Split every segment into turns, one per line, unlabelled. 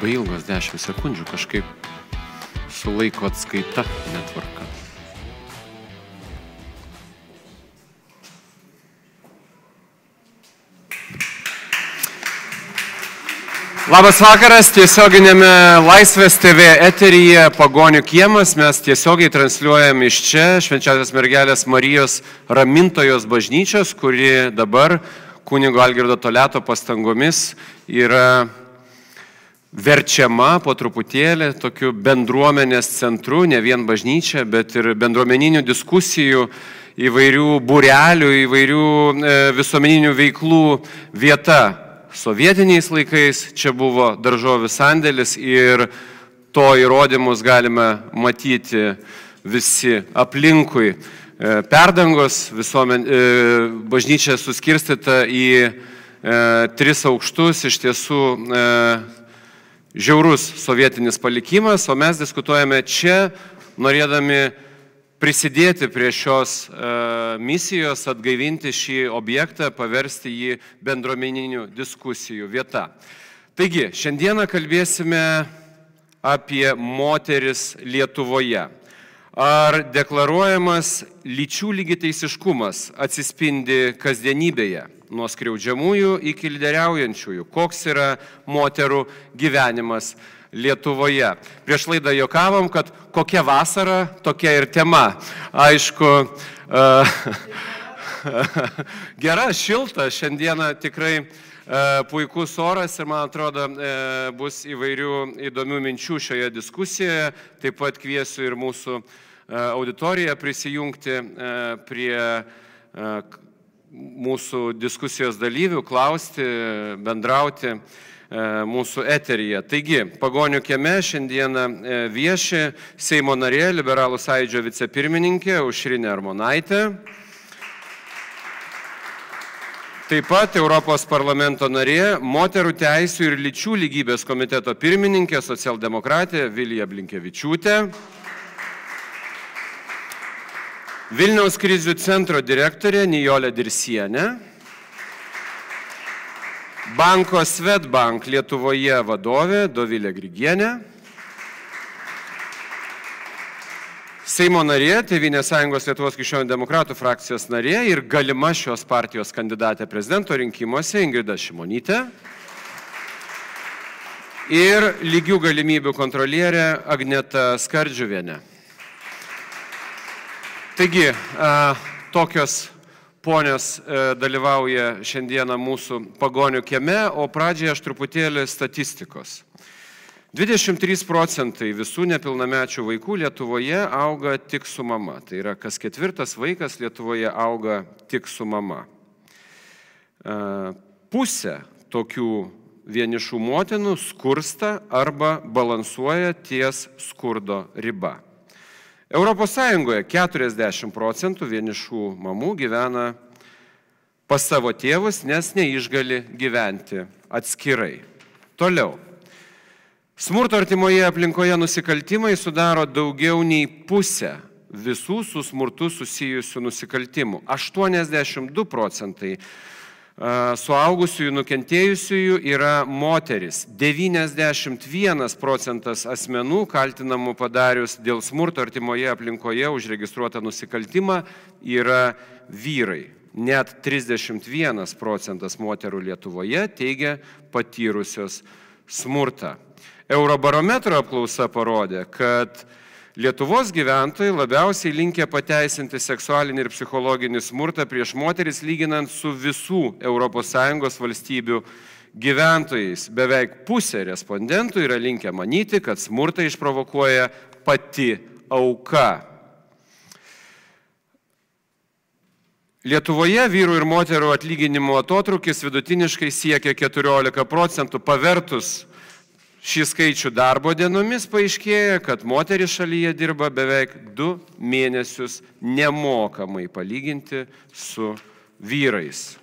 labai ilgos 10 sekundžių, kažkaip su laiko atskaita netvarka. Labas vakaras, tiesioginėme Laisvės TV eteryje Pagonių kiemas. Mes tiesiogiai transliuojam iš čia Švenčiausios mergelės Marijos Ramintojos bažnyčios, kuri dabar kunigo Algirdo Toleto pastangomis yra verčiama po truputėlį tokiu bendruomenės centru, ne vien bažnyčia, bet ir bendruomeninių diskusijų, įvairių būrelių, įvairių e, visuomeninių veiklų vieta sovietiniais laikais čia buvo daržovių sandėlis ir to įrodymus galime matyti visi aplinkui. E, perdangos visuomen, e, bažnyčia suskirstyta į e, tris aukštus, iš tiesų žiaurus sovietinis palikimas, o mes diskutuojame čia, norėdami prisidėti prie šios uh, misijos, atgaivinti šį objektą, paversti jį bendruomeninių diskusijų vieta. Taigi, šiandieną kalbėsime apie moteris Lietuvoje. Ar deklaruojamas lyčių lygiteisiškumas atsispindi kasdienybėje, nuo skriaudžiamųjų iki lyderiaujančiųjų? Koks yra moterų gyvenimas Lietuvoje. Prieš laidą jokavom, kad kokia vasara, tokia ir tema. Aišku, gera, šilta, šiandieną tikrai puikus oras ir man atrodo bus įvairių įdomių minčių šioje diskusijoje. Taip pat kviesiu ir mūsų auditoriją prisijungti prie mūsų diskusijos dalyvių, klausti, bendrauti. E, mūsų eteryje. Taigi, pagonių kieme šiandieną e, vieši Seimo narė, Liberalų sąjūdžio vicepirmininkė Užrinė Armonaitė. Taip pat Europos parlamento narė, moterų teisų ir lyčių lygybės komiteto pirmininkė, socialdemokratė Vilija Blinkevičiūtė. Vilniaus krizių centro direktorė Nijolė Dirsienė. Banko Svetbank Lietuvoje vadovė Dovilė Grigienė. Seimo narė, Tevinės sąjungos Lietuvos krikščionių demokratų frakcijos narė ir galima šios partijos kandidatė prezidento rinkimuose Ingrida Šimonytė. Ir lygių galimybių kontrolierė Agneta Skardžiuvienė. Taigi, tokios ponios e, dalyvauja šiandieną mūsų pagonių kieme, o pradžioje aš truputėlį statistikos. 23 procentai visų nepilnamečių vaikų Lietuvoje auga tik su mama. Tai yra, kas ketvirtas vaikas Lietuvoje auga tik su mama. E, pusė tokių vienišų motinų skursta arba balansuoja ties skurdo riba. Europos Sąjungoje 40 procentų vienišų mamų gyvena pas savo tėvus, nes neišgali gyventi atskirai. Toliau. Smurto artimoje aplinkoje nusikaltimai sudaro daugiau nei pusę visų su smurtu susijusių nusikaltimų. 82 procentai suaugusiųjų nukentėjusiųjų yra moteris. 91 procentas asmenų kaltinamų padarius dėl smurto artimoje aplinkoje užregistruotą nusikaltimą yra vyrai. Net 31 procentas moterų Lietuvoje teigia patyrusios smurtą. Eurobarometro apklausa parodė, kad Lietuvos gyventojai labiausiai linkia pateisinti seksualinį ir psichologinį smurtą prieš moteris lyginant su visų ES valstybių gyventojais. Beveik pusė respondentų yra linkę manyti, kad smurtą išprovokuoja pati auka. Lietuvoje vyrų ir moterų atlyginimo atotrukis vidutiniškai siekia 14 procentų, pavertus šį skaičių darbo dienomis paaiškėja, kad moteris šalyje dirba beveik du mėnesius nemokamai palyginti su vyrais.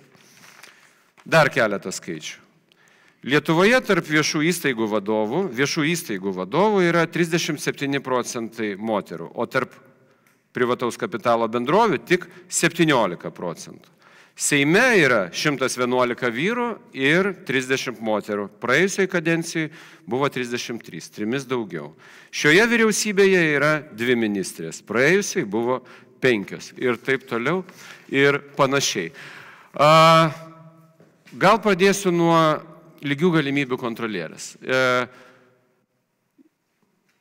Dar keletą skaičių. Lietuvoje tarp viešų įstaigų vadovų, viešų įstaigų vadovų yra 37 procentai moterų, o tarp privataus kapitalo bendrovių tik 17 procentų. Seime yra 111 vyrų ir 30 moterų. Praėjusioje kadencijoje buvo 33, trimis daugiau. Šioje vyriausybėje yra dvi ministrės, praėjusiai buvo penkios ir taip toliau ir panašiai. A, gal pradėsiu nuo lygių galimybių kontrolierės. E,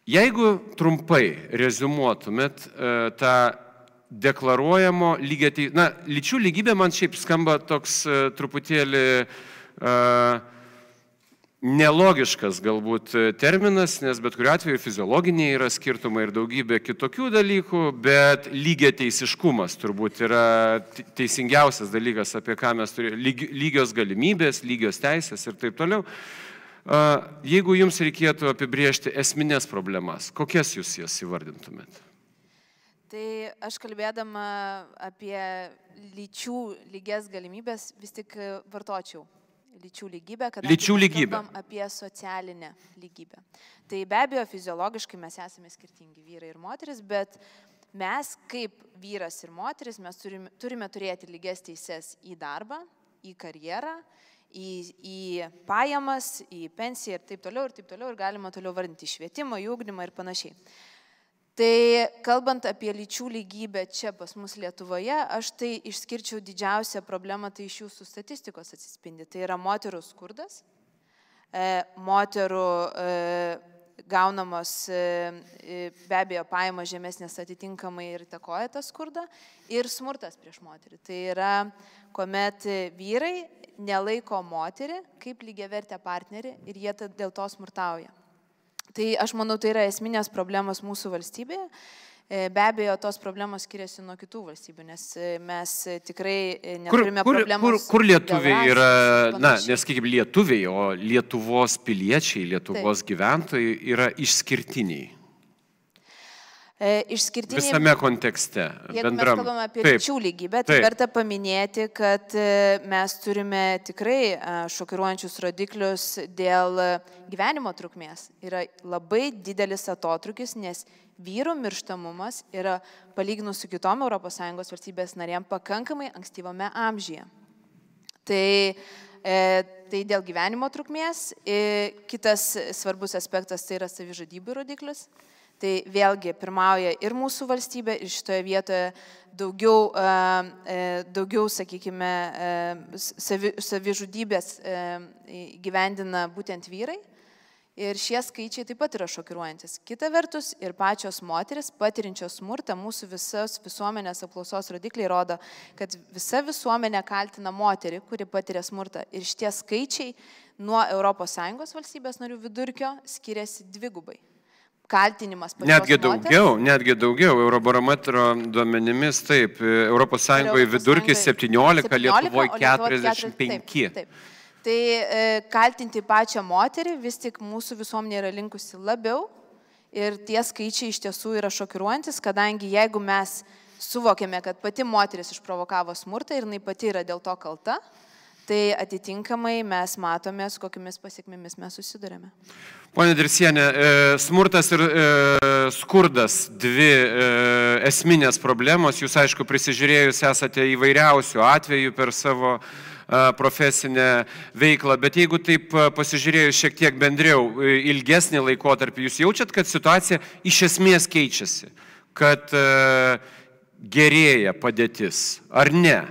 jeigu trumpai rezumuotumėt e, tą deklaruojamo lygiai, na, lyčių lygybė man šiaip skamba toks e, truputėlį uh, nelogiškas galbūt terminas, nes bet kuriu atveju fiziologiniai yra skirtumai ir daugybė kitokių dalykų, bet lygiai teisiškumas turbūt yra teisingiausias dalykas, apie ką mes turime, lyg, lygios galimybės, lygios teisės ir taip toliau. Jeigu jums reikėtų apibriežti esminės problemas, kokias jūs jas įvardintumėt?
Tai aš kalbėdama apie lyčių lygias galimybės vis tik vartočiau lyčių lygybę, kad
lyčių lygybę.
apie socialinę lygybę. Tai be abejo, fiziologiškai mes esame skirtingi vyrai ir moteris, bet mes kaip vyras ir moteris mes turime, turime turėti lygias teises į darbą, į karjerą, į, į pajamas, į pensiją ir taip toliau ir taip toliau ir galima toliau vardinti švietimą, į ūkdymą ir panašiai. Tai kalbant apie lyčių lygybę čia pas mus Lietuvoje, aš tai išskirčiau didžiausią problemą, tai iš jūsų statistikos atsispindi. Tai yra moterų skurdas, e, moterų e, gaunamos e, be abejo pajamos žemesnės atitinkamai ir takoja tą skurdą ir smurtas prieš moterį. Tai yra, kuomet vyrai nelaiko moterį kaip lygiavertę partnerį ir jie dėl to smurtauja. Tai aš manau, tai yra esminės problemos mūsų valstybėje. E, be abejo, tos problemos skiriasi nuo kitų valstybių, nes e, mes tikrai e, neturime
kur, kur,
problemos.
Kur, kur lietuviai yra, na, neskaikim lietuviai, o Lietuvos piliečiai, Lietuvos Taip. gyventojai yra išskirtiniai.
E, išskirtiniai.
Visame kontekste.
Jeigu bendram. mes kalbame apie lyčių lygybę, tai Taip. verta paminėti, kad e, mes turime tikrai e, šokiruojančius rodiklius dėl gyvenimo trukmės. Yra labai didelis atotrukis, nes vyrų mirštamumas yra palyginus su kitom ES valstybės narėm pakankamai ankstyvame amžyje. Tai Tai dėl gyvenimo trukmės. Kitas svarbus aspektas tai yra savižudybių rodiklis. Tai vėlgi pirmauja ir mūsų valstybė, ir šitoje vietoje daugiau, daugiau sakykime, savi, savižudybės gyvendina būtent vyrai. Ir šie skaičiai taip pat yra šokiruojantis. Kita vertus, ir pačios moteris patirinčios smurtą, mūsų visos visuomenės apklausos rodikliai rodo, kad visa visuomenė kaltina moterį, kuri patiria smurtą. Ir šitie skaičiai nuo ES valstybės narių vidurkio skiriasi dvigubai kaltinimas.
Netgi daugiau, moters. netgi daugiau. Eurobarometro duomenimis taip, ES vidurkis 17, 17 Lietuvoje 45. Taip, taip.
Tai e, kaltinti pačią moterį vis tik mūsų visuomenė yra linkusi labiau ir tie skaičiai iš tiesų yra šokiruojantis, kadangi jeigu mes suvokėme, kad pati moteris išprovokavo smurtą ir jinai pati yra dėl to kalta, tai atitinkamai mes matome, su kokiamis pasiekmėmis mes susidurėme.
Pone Dirsienė, e, smurtas ir e, skurdas - dvi e, esminės problemos. Jūs, aišku, prisižiūrėjus esate įvairiausių atvejų per savo profesinę veiklą, bet jeigu taip pasižiūrėjus šiek tiek bendriau, ilgesnį laikotarpį, jūs jaučiat, kad situacija iš esmės keičiasi, kad gerėja padėtis, ar ne?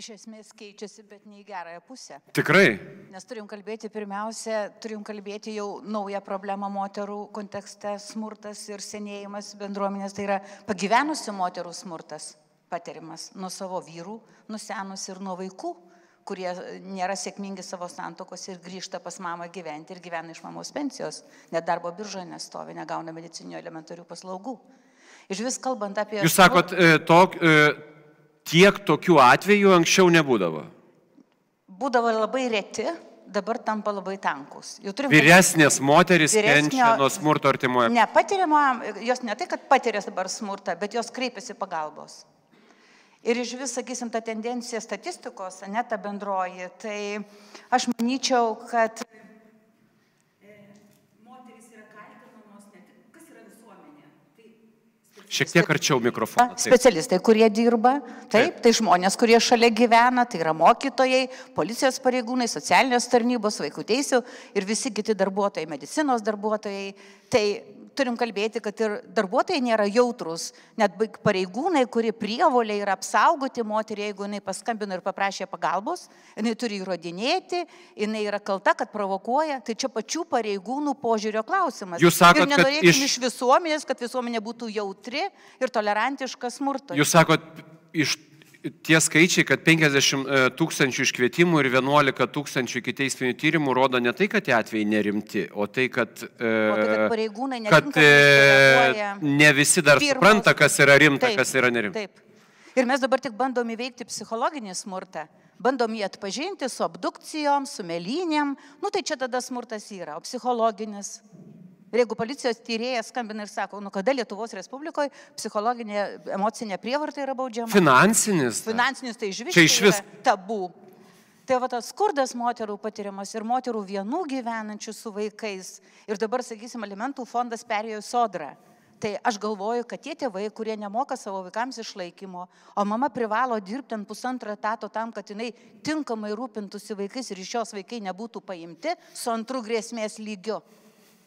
Iš esmės keičiasi, bet ne į gerąją pusę.
Tikrai.
Nes turim kalbėti pirmiausia, turim kalbėti jau naują problemą moterų kontekste - smurtas ir senėjimas bendruomenės, tai yra pagyvenusių moterų smurtas patiriamas nuo savo vyrų, nusenus ir nuo vaikų kurie nėra sėkmingi savo santokos ir grįžta pas mamą gyventi ir gyvena iš mamos pensijos, net darbo biržoje nestovi, negauna medicininių elementarių paslaugų. Iš vis kalbant apie...
Jūs sakot, e, tok, e, tiek tokių atvejų anksčiau nebūdavo?
Būdavo labai reti, dabar tampa labai tankus.
Vyresnės moteris kenčia nuo smurto artimoje.
Ne, patiriama, jos ne tai, kad patiria dabar smurtą, bet jos kreipiasi pagalbos. Ir iš vis, sakysim, ta tendencija statistikos, ne ta bendroji, tai aš manyčiau, kad
Šiek tiek arčiau mikrofoną.
Taip. Specialistai, kurie dirba, taip, taip, tai žmonės, kurie šalia gyvena, tai yra mokytojai, policijos pareigūnai, socialinės tarnybos, vaikų teisų ir visi kiti darbuotojai, medicinos darbuotojai. Tai turim kalbėti, kad ir darbuotojai nėra jautrus, net pareigūnai, kurie prievolė yra apsaugoti moterį, jeigu jinai paskambino ir paprašė pagalbos, jinai turi įrodinėti, jinai yra kalta, kad provokuoja, tai čia pačių pareigūnų požiūrio klausimas.
Jūs sakote,
ir nenorėtume iš... iš visuomenės, kad visuomenė būtų jautri ir tolerantiška smurtui.
Jūs sakote, iš tie skaičiai, kad 50 e, tūkstančių iškvietimų ir 11 tūkstančių iki teisminių tyrimų rodo ne tai, kad tie atvejai nerimti, o tai, kad,
e, o tai, kad pareigūnai
kad e, ne visi dar pirmos, supranta, kas yra rimta, taip, kas yra nerimta. Taip.
Ir mes dabar tik bandom įveikti psichologinį smurtą. Bandom jį atpažinti su abdukcijom, su melynėm. Nu tai čia tada smurtas yra, o psichologinis. Ir jeigu policijos tyrėjas skambina ir sako, nu kada Lietuvos Respublikoje psichologinė emocinė prievarta yra baudžiama?
Finansinis.
Finansinis tai iš vis. Čia iš vis. Tabu. Tai va tas skurdas moterų patiriamas ir moterų vienų gyvenančių su vaikais. Ir dabar, sakysim, alimentų fondas perėjo į sodrą. Tai aš galvoju, kad tie tėvai, kurie nemoka savo vaikams išlaikymo, o mama privalo dirbti ant pusantro etato tam, kad jinai tinkamai rūpintųsi vaikais ir iš jos vaikai nebūtų paimti su antru grėsmės lygiu.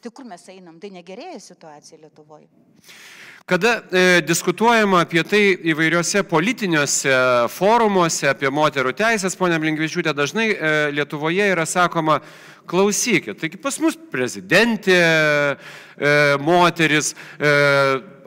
Tai kur mes einam? Tai negerėja situacija Lietuvoje.
Kada e, diskutuojama apie tai įvairiuose politiniuose forumuose, apie moterų teisės, ponia Blinkvičiūtė, dažnai e, Lietuvoje yra sakoma, klausykit, taigi pas mus prezidentė, e, moteris, e,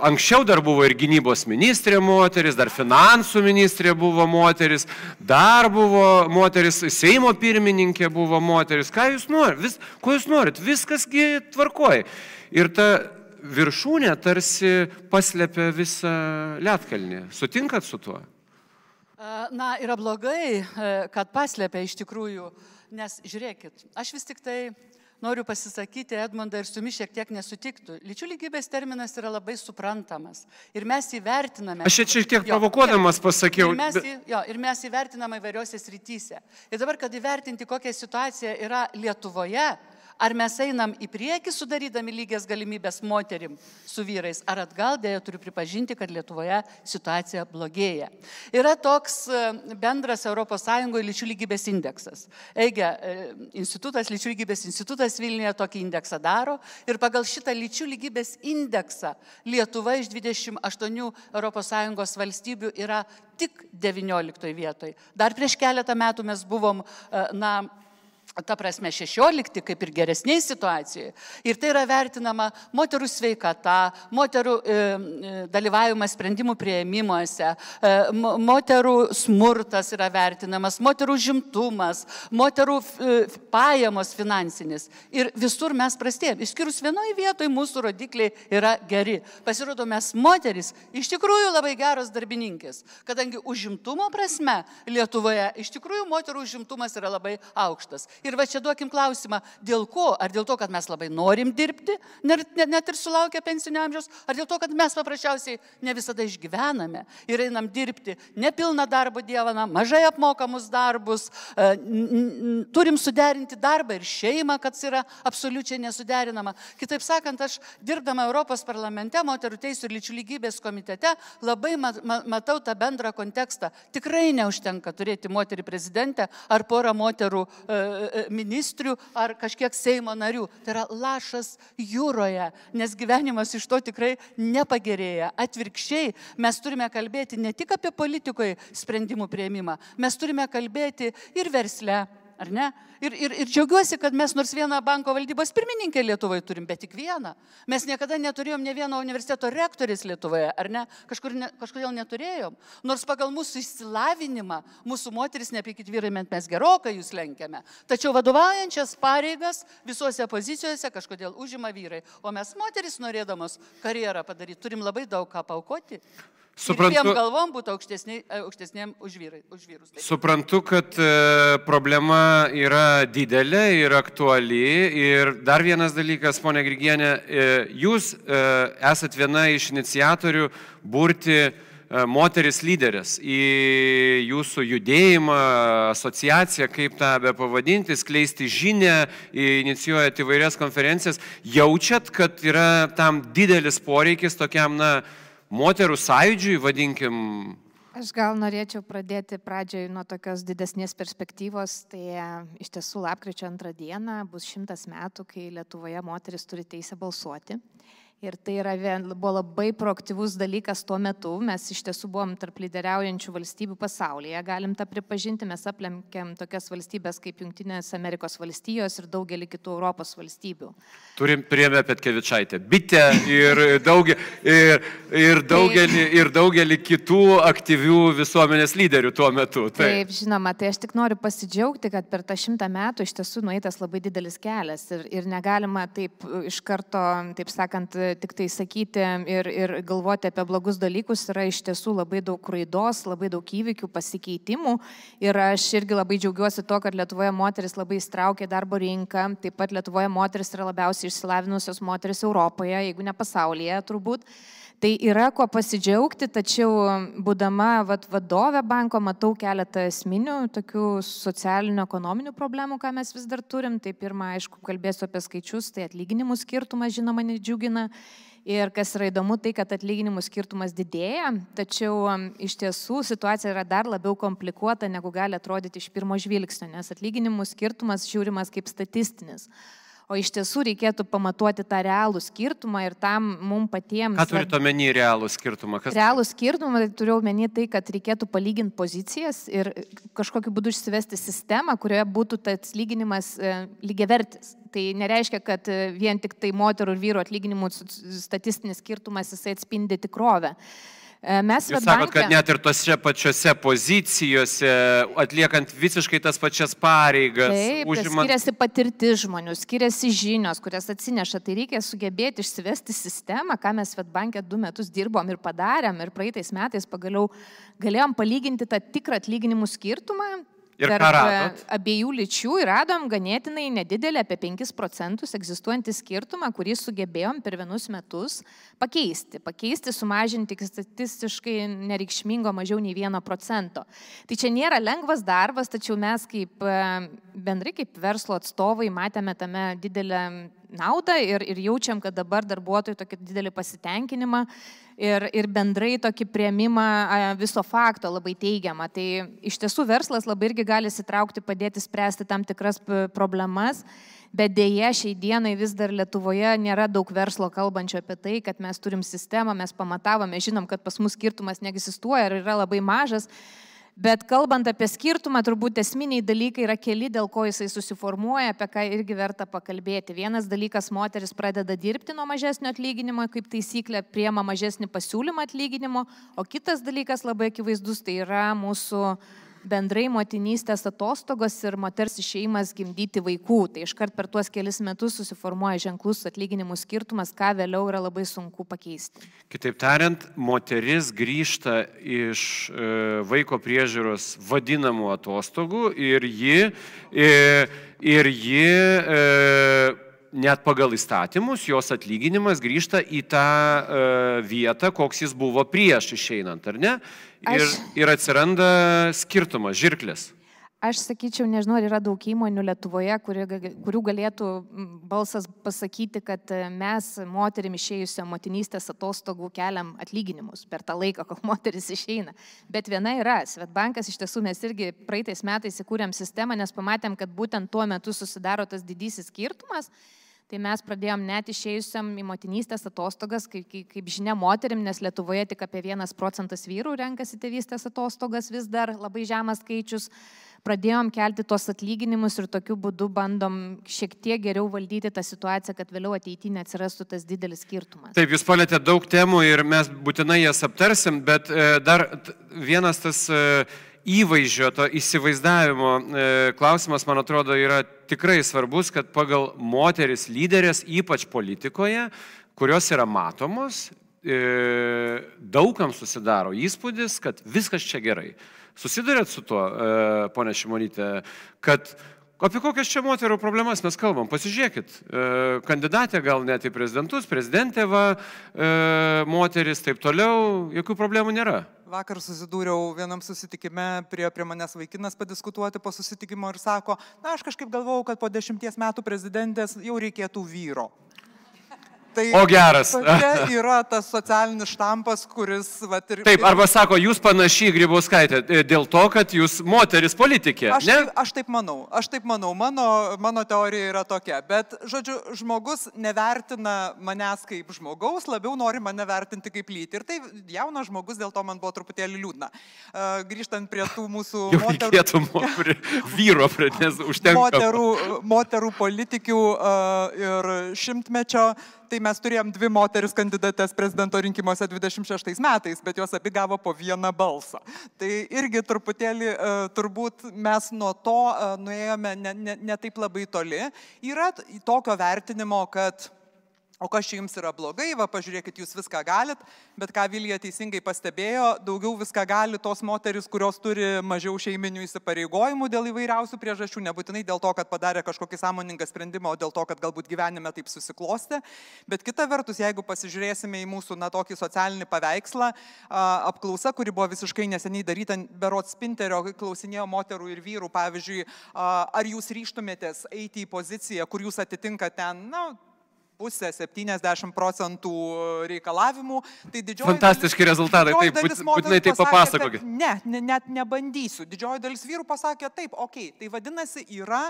anksčiau dar buvo ir gynybos ministrė moteris, dar finansų ministrė buvo moteris, dar buvo moteris, Seimo pirmininkė buvo moteris. Ką jūs norite? Vis, ko jūs norit? Viskasgi tvarkoja. Ir ta viršūnė tarsi paslėpia visą lietkalnį. Sutinkat su tuo?
Na, yra blogai, e, kad paslėpia iš tikrųjų, nes žiūrėkit, aš vis tik tai noriu pasisakyti, Edmondą ir su jumis šiek tiek nesutiktų. Lyčių lygybės terminas yra labai suprantamas ir mes įvertiname.
Aš čia šiek tiek provokuodamas pasakiau.
Ir mes, į, jo, ir mes įvertiname įvairiose srityse. Ir dabar, kad įvertinti, kokia situacija yra Lietuvoje, Ar mes einam į priekį sudarydami lygias galimybės moterim su vyrais, ar atgal dėja turiu pripažinti, kad Lietuvoje situacija blogėja. Yra toks e, bendras ES lyčių lygybės indeksas. Eigia, e, institutas, lyčių lygybės institutas Vilniuje tokį indeksą daro ir pagal šitą lyčių lygybės indeksą Lietuva iš 28 ES valstybių yra tik 19 vietoje. Dar prieš keletą metų mes buvom, e, na, ta prasme, 16 kaip ir geresniai situacijoje. Ir tai yra vertinama moterų sveikata, moterų e, e dalyvavimas sprendimų prieimimuose, e, moterų smurtas yra vertinamas, moterų žimtumas, moterų e, pajamos finansinis. Ir visur mes prastėjame. Išskyrus vienoje vietoje mūsų rodikliai yra geri. Pasirodo, mes moteris iš tikrųjų labai geros darbininkės, kadangi užimtumo prasme Lietuvoje iš tikrųjų moterų užimtumas yra labai aukštas. Ir va čia duokim klausimą, dėl ko? Ar dėl to, kad mes labai norim dirbti, net, net ir sulaukę pensinio amžiaus, ar dėl to, kad mes paprasčiausiai ne visada išgyvename ir einam dirbti nepilną darbo dieną, mažai apmokamus darbus, e, turim suderinti darbą ir šeimą, kad yra absoliučiai nesuderinama. Kitaip sakant, aš dirbdama Europos parlamente, moterų teisų ir lyčių lygybės komitete, labai matau tą bendrą kontekstą. Tikrai neužtenka turėti moterį prezidentę ar porą moterų E, ministrių ar kažkiek Seimo narių. Tai yra lašas jūroje, nes gyvenimas iš to tikrai nepagerėja. Atvirkščiai, mes turime kalbėti ne tik apie politikoje sprendimų prieimimą, mes turime kalbėti ir versle, ar ne? Ir, ir, ir džiaugiuosi, kad mes nors vieną banko valdybos pirmininkę Lietuvoje turim, bet tik vieną. Mes niekada neturėjom ne vieno universiteto rektorės Lietuvoje, ar ne? Kažkur ne, kažkodėl neturėjom. Nors pagal mūsų išsilavinimą, mūsų moteris, nepykit vyrai, mes gerokai jūs lenkiame. Tačiau vadovaujančias pareigas visose pozicijose kažkodėl užima vyrai. O mes moteris norėdamos karjerą padaryti, turim labai daug ką paukoti. Suprantu, ir galvom būtų aukštesnė, aukštesnėm už, vyrai, už vyrus. Taip.
Suprantu, kad e, problema yra didelė ir aktuali. Ir dar vienas dalykas, ponia Grigienė, e, jūs e, esat viena iš iniciatorių burti e, moteris lyderės į jūsų judėjimą, asociaciją, kaip tą be pavadinti, skleisti žinę, inicijuojate įvairias konferencijas. Jaučiat, kad yra tam didelis poreikis tokiam, na, moterų sąjūdžiui, vadinkim,
Aš gal norėčiau pradėti pradžioj nuo tokios didesnės perspektyvos. Tai e, iš tiesų lapkričio antrą dieną bus šimtas metų, kai Lietuvoje moteris turi teisę balsuoti. Ir tai yra, buvo labai proaktyvus dalykas tuo metu. Mes iš tiesų buvom tarp lyderiaujančių valstybių pasaulyje. Galim tą pripažinti, mes aplenkėm tokias valstybės kaip Junktinės Amerikos valstijos ir daugelį kitų Europos valstybių.
Turim priemę Petkevičaitę, bitę ir, daugia, ir, ir, daugelį, ir daugelį kitų aktyvių visuomenės lyderių tuo metu.
Taip. taip, žinoma, tai aš tik noriu pasidžiaugti, kad per tą šimtą metų iš tiesų nueitas labai didelis kelias ir, ir negalima taip iš karto, taip sakant, tik tai sakyti ir, ir galvoti apie blogus dalykus yra iš tiesų labai daug raidos, labai daug įvykių, pasikeitimų. Ir aš irgi labai džiaugiuosi to, kad Lietuvoje moteris labai įstraukė darbo rinką. Taip pat Lietuvoje moteris yra labiausiai išsilavinusios moteris Europoje, jeigu ne pasaulyje turbūt. Tai yra ko pasidžiaugti, tačiau būdama vat, vadovė banko matau keletą esminių tokių socialinių, ekonominių problemų, ką mes vis dar turim. Tai pirmą, aišku, kalbėsiu apie skaičius, tai atlyginimų skirtumas, žinoma, nedžiugina. Ir kas yra įdomu, tai kad atlyginimų skirtumas didėja, tačiau iš tiesų situacija yra dar labiau komplikuota, negu gali atrodyti iš pirmo žvilgsnio, nes atlyginimų skirtumas žiūrimas kaip statistinis o iš tiesų reikėtų pamatuoti tą realų skirtumą ir tam mums patiems.
Ką turite omeny realų skirtumą?
Kas... Realų skirtumą tai turiu omeny tai, kad reikėtų palyginti pozicijas ir kažkokiu būdu išsivesti sistemą, kurioje būtų tas lyginimas e, lygiavertis. Tai nereiškia, kad e, vien tik tai moterų ir vyrų atlyginimų statistinis skirtumas jisai atspindi tikrovę.
E, mes Jūs sakot, kad net ir tose pačiose pozicijose, atliekant visiškai tas pačias pareigas,
taip, užimant... skiriasi patirtis žmonių, skiriasi žinios, kurias atsineša. Tai reikia sugebėti išsivesti sistemą, ką mes Svetbankė du metus dirbom ir padarėm ir praeitais metais pagaliau galėjom palyginti tą tikrą atlyginimų skirtumą
Ir tarp e,
abiejų lyčių ir radom ganėtinai nedidelį, apie 5 procentus egzistuojantį skirtumą, kurį sugebėjom per vienus metus pakeisti. Pakeisti, sumažinti iki statistiškai nereikšmingo mažiau nei 1 procento. Tai čia nėra lengvas darbas, tačiau mes kaip e, bendrai kaip verslo atstovai matėme tame didelę naudą ir, ir jaučiam, kad dabar darbuotojai tokį didelį pasitenkinimą ir, ir bendrai tokį prieimimą viso fakto labai teigiamą. Tai iš tiesų verslas labai irgi gali sitraukti, padėti spręsti tam tikras problemas. Bet dėje šiai dienai vis dar Lietuvoje nėra daug verslo kalbančio apie tai, kad mes turim sistemą, mes pamatavome, žinom, kad pas mus skirtumas neegzistuoja ir yra labai mažas, Bet kalbant apie skirtumą, turbūt esminiai dalykai yra keli, dėl ko jisai susiformuoja, apie ką irgi verta pakalbėti. Vienas dalykas, moteris pradeda dirbti nuo mažesnio atlyginimo, kaip taisyklė, priema mažesnį pasiūlymą atlyginimo, o kitas dalykas labai akivaizdus, tai yra mūsų bendrai motinystės atostogos ir moters išeimas gimdyti vaikų. Tai iškart per tuos kelius metus susiformuoja ženklus atlyginimų skirtumas, ką vėliau yra labai sunku pakeisti.
Kitaip tariant, moteris grįžta iš e, vaiko priežiūros vadinamų atostogų ir ji, e, ir ji e, net pagal įstatymus jos atlyginimas grįžta į tą uh, vietą, koks jis buvo prieš išeinant, ar ne? Ir, Aš... ir atsiranda skirtumas, žirklės.
Aš sakyčiau, nežinau, ar yra daug įmonių Lietuvoje, kuri, kurių galėtų balsas pasakyti, kad e, mes moterim išėjusio motinystės atostogų keliam atlyginimus per tą laiką, kol moteris išeina. Bet viena yra, Svetbankas iš tiesų mes irgi praeitais metais įkūrėm sistemą, nes pamatėm, kad būtent tuo metu susidaro tas didysis skirtumas Tai mes pradėjom net išėjusiam į motinystės atostogas, kaip, kaip, kaip žinia, moterim, nes Lietuvoje tik apie vienas procentas vyrų renkasi tėvystės atostogas, vis dar labai žemas skaičius. Pradėjom kelti tuos atlyginimus ir tokiu būdu bandom šiek tiek geriau valdyti tą situaciją, kad vėliau ateityje neatsirastų tas didelis skirtumas.
Taip, jūs palėtėte daug temų ir mes būtinai jas aptarsim, bet e, dar vienas tas e, įvaizdžio, to įsivaizdavimo e, klausimas, man atrodo, yra tikrai svarbus, kad pagal moteris lyderės, ypač politikoje, kurios yra matomos, e, daugam susidaro įspūdis, kad viskas čia gerai. Susidurėt su tuo, e, ponė Šimonytė, kad Apie kokias čia moterų problemas mes kalbam? Pasižiūrėkit, e, kandidatė gal net į prezidentus, prezidentė va, e, moteris, taip toliau, jokių problemų nėra.
Vakar susidūriau vienam susitikime, prie, prie manęs vaikinas padiskutuoti po susitikimo ir sako, na aš kažkaip galvojau, kad po dešimties metų prezidentės jau reikėtų vyro.
Tai o geras.
Čia yra tas socialinis štampas, kuris... Vat, ir,
taip, arba sako, jūs panašiai Grybauskaitė e, dėl to, kad jūs moteris politikė.
Aš, ne? taip, aš taip manau, aš taip manau, mano, mano teorija yra tokia, bet, žodžiu, žmogus nevertina manęs kaip žmogaus, labiau nori mane vertinti kaip lytį. Ir tai jaunas žmogus, dėl to man buvo truputėlį liūdna. Uh, grįžtant prie tų mūsų
Jau moterų... Prie vyro, prie, nes užtenka.
Moterų, moterų politikių uh, ir šimtmečio tai mes turėjom dvi moteris kandidates prezidento rinkimuose 26 metais, bet jos abi gavo po vieną balsą. Tai irgi truputėlį e, turbūt mes nuo to e, nuėjome ne, ne, ne taip labai toli. Yra tokio vertinimo, kad O kas čia jums yra blogai, va pažiūrėkit, jūs viską galit, bet ką Vilija teisingai pastebėjo, daugiau viską gali tos moteris, kurios turi mažiau šeiminių įsipareigojimų dėl įvairiausių priežasčių, nebūtinai dėl to, kad padarė kažkokį sąmoningą sprendimą, o dėl to, kad galbūt gyvenime taip susiklosti. Bet kita vertus, jeigu pasižiūrėsime į mūsų, na, tokį socialinį paveikslą, apklausa, kuri buvo visiškai neseniai daryta, berot spinterio, klausinėjo moterų ir vyrų, pavyzdžiui, ar jūs ryštumėtės eiti į poziciją, kur jūs atitinka ten, na, pusę, 70 procentų reikalavimų. Tai didžioji
Fantastiški dalis, rezultatai, taip, būt, būtinai tai papasakokit.
Ne, ne, net nebandysiu. Didžioji dalis vyrų pasakė taip, okei, okay, tai vadinasi yra,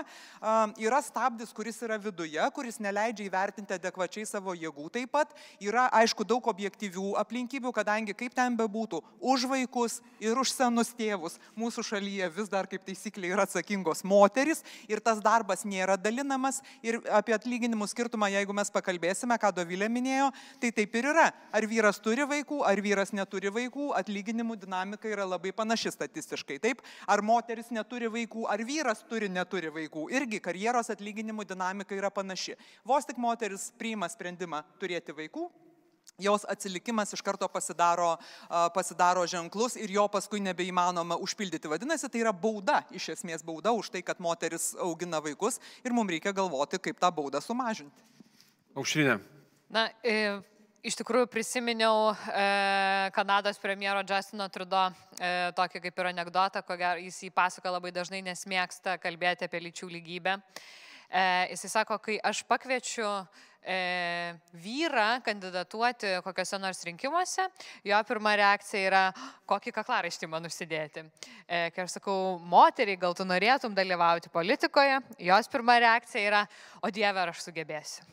yra stabdis, kuris yra viduje, kuris neleidžia įvertinti adekvačiai savo jėgų. Taip pat yra, aišku, daug objektyvių aplinkybių, kadangi kaip ten bebūtų, už vaikus ir už senus tėvus mūsų šalyje vis dar kaip taisyklė yra atsakingos moteris ir tas darbas nėra dalinamas ir apie atlyginimų skirtumą, jeigu mes pakalbėsime, ką Dovilė minėjo, tai taip ir yra. Ar vyras turi vaikų, ar vyras neturi vaikų, atlyginimų dinamika yra labai panaši statistiškai. Taip, ar moteris neturi vaikų, ar vyras turi, neturi vaikų. Irgi karjeros atlyginimų dinamika yra panaši. Vos tik moteris priima sprendimą turėti vaikų, jos atsilikimas iš karto pasidaro, pasidaro ženklus ir jo paskui nebeįmanoma užpildyti. Vadinasi, tai yra bauda, iš esmės bauda už tai, kad moteris augina vaikus ir mums reikia galvoti, kaip tą baudą sumažinti.
Aušrinė.
Na, e, iš tikrųjų prisiminiau e, Kanados premjero Justino Trudo e, tokį kaip ir anegdotą, ko gero jis jį pasako labai dažnai, nes mėgsta kalbėti apie lyčių lygybę. E, jisai sako, kai aš pakviečiu e, vyrą kandidatuoti kokiuose nors rinkimuose, jo pirma reakcija yra, kokį kaklaraištį man užsidėti. E, kai aš sakau, moteriai, gal tu norėtum dalyvauti politikoje, jos pirma reakcija yra, o Dieve, ar aš sugebėsiu.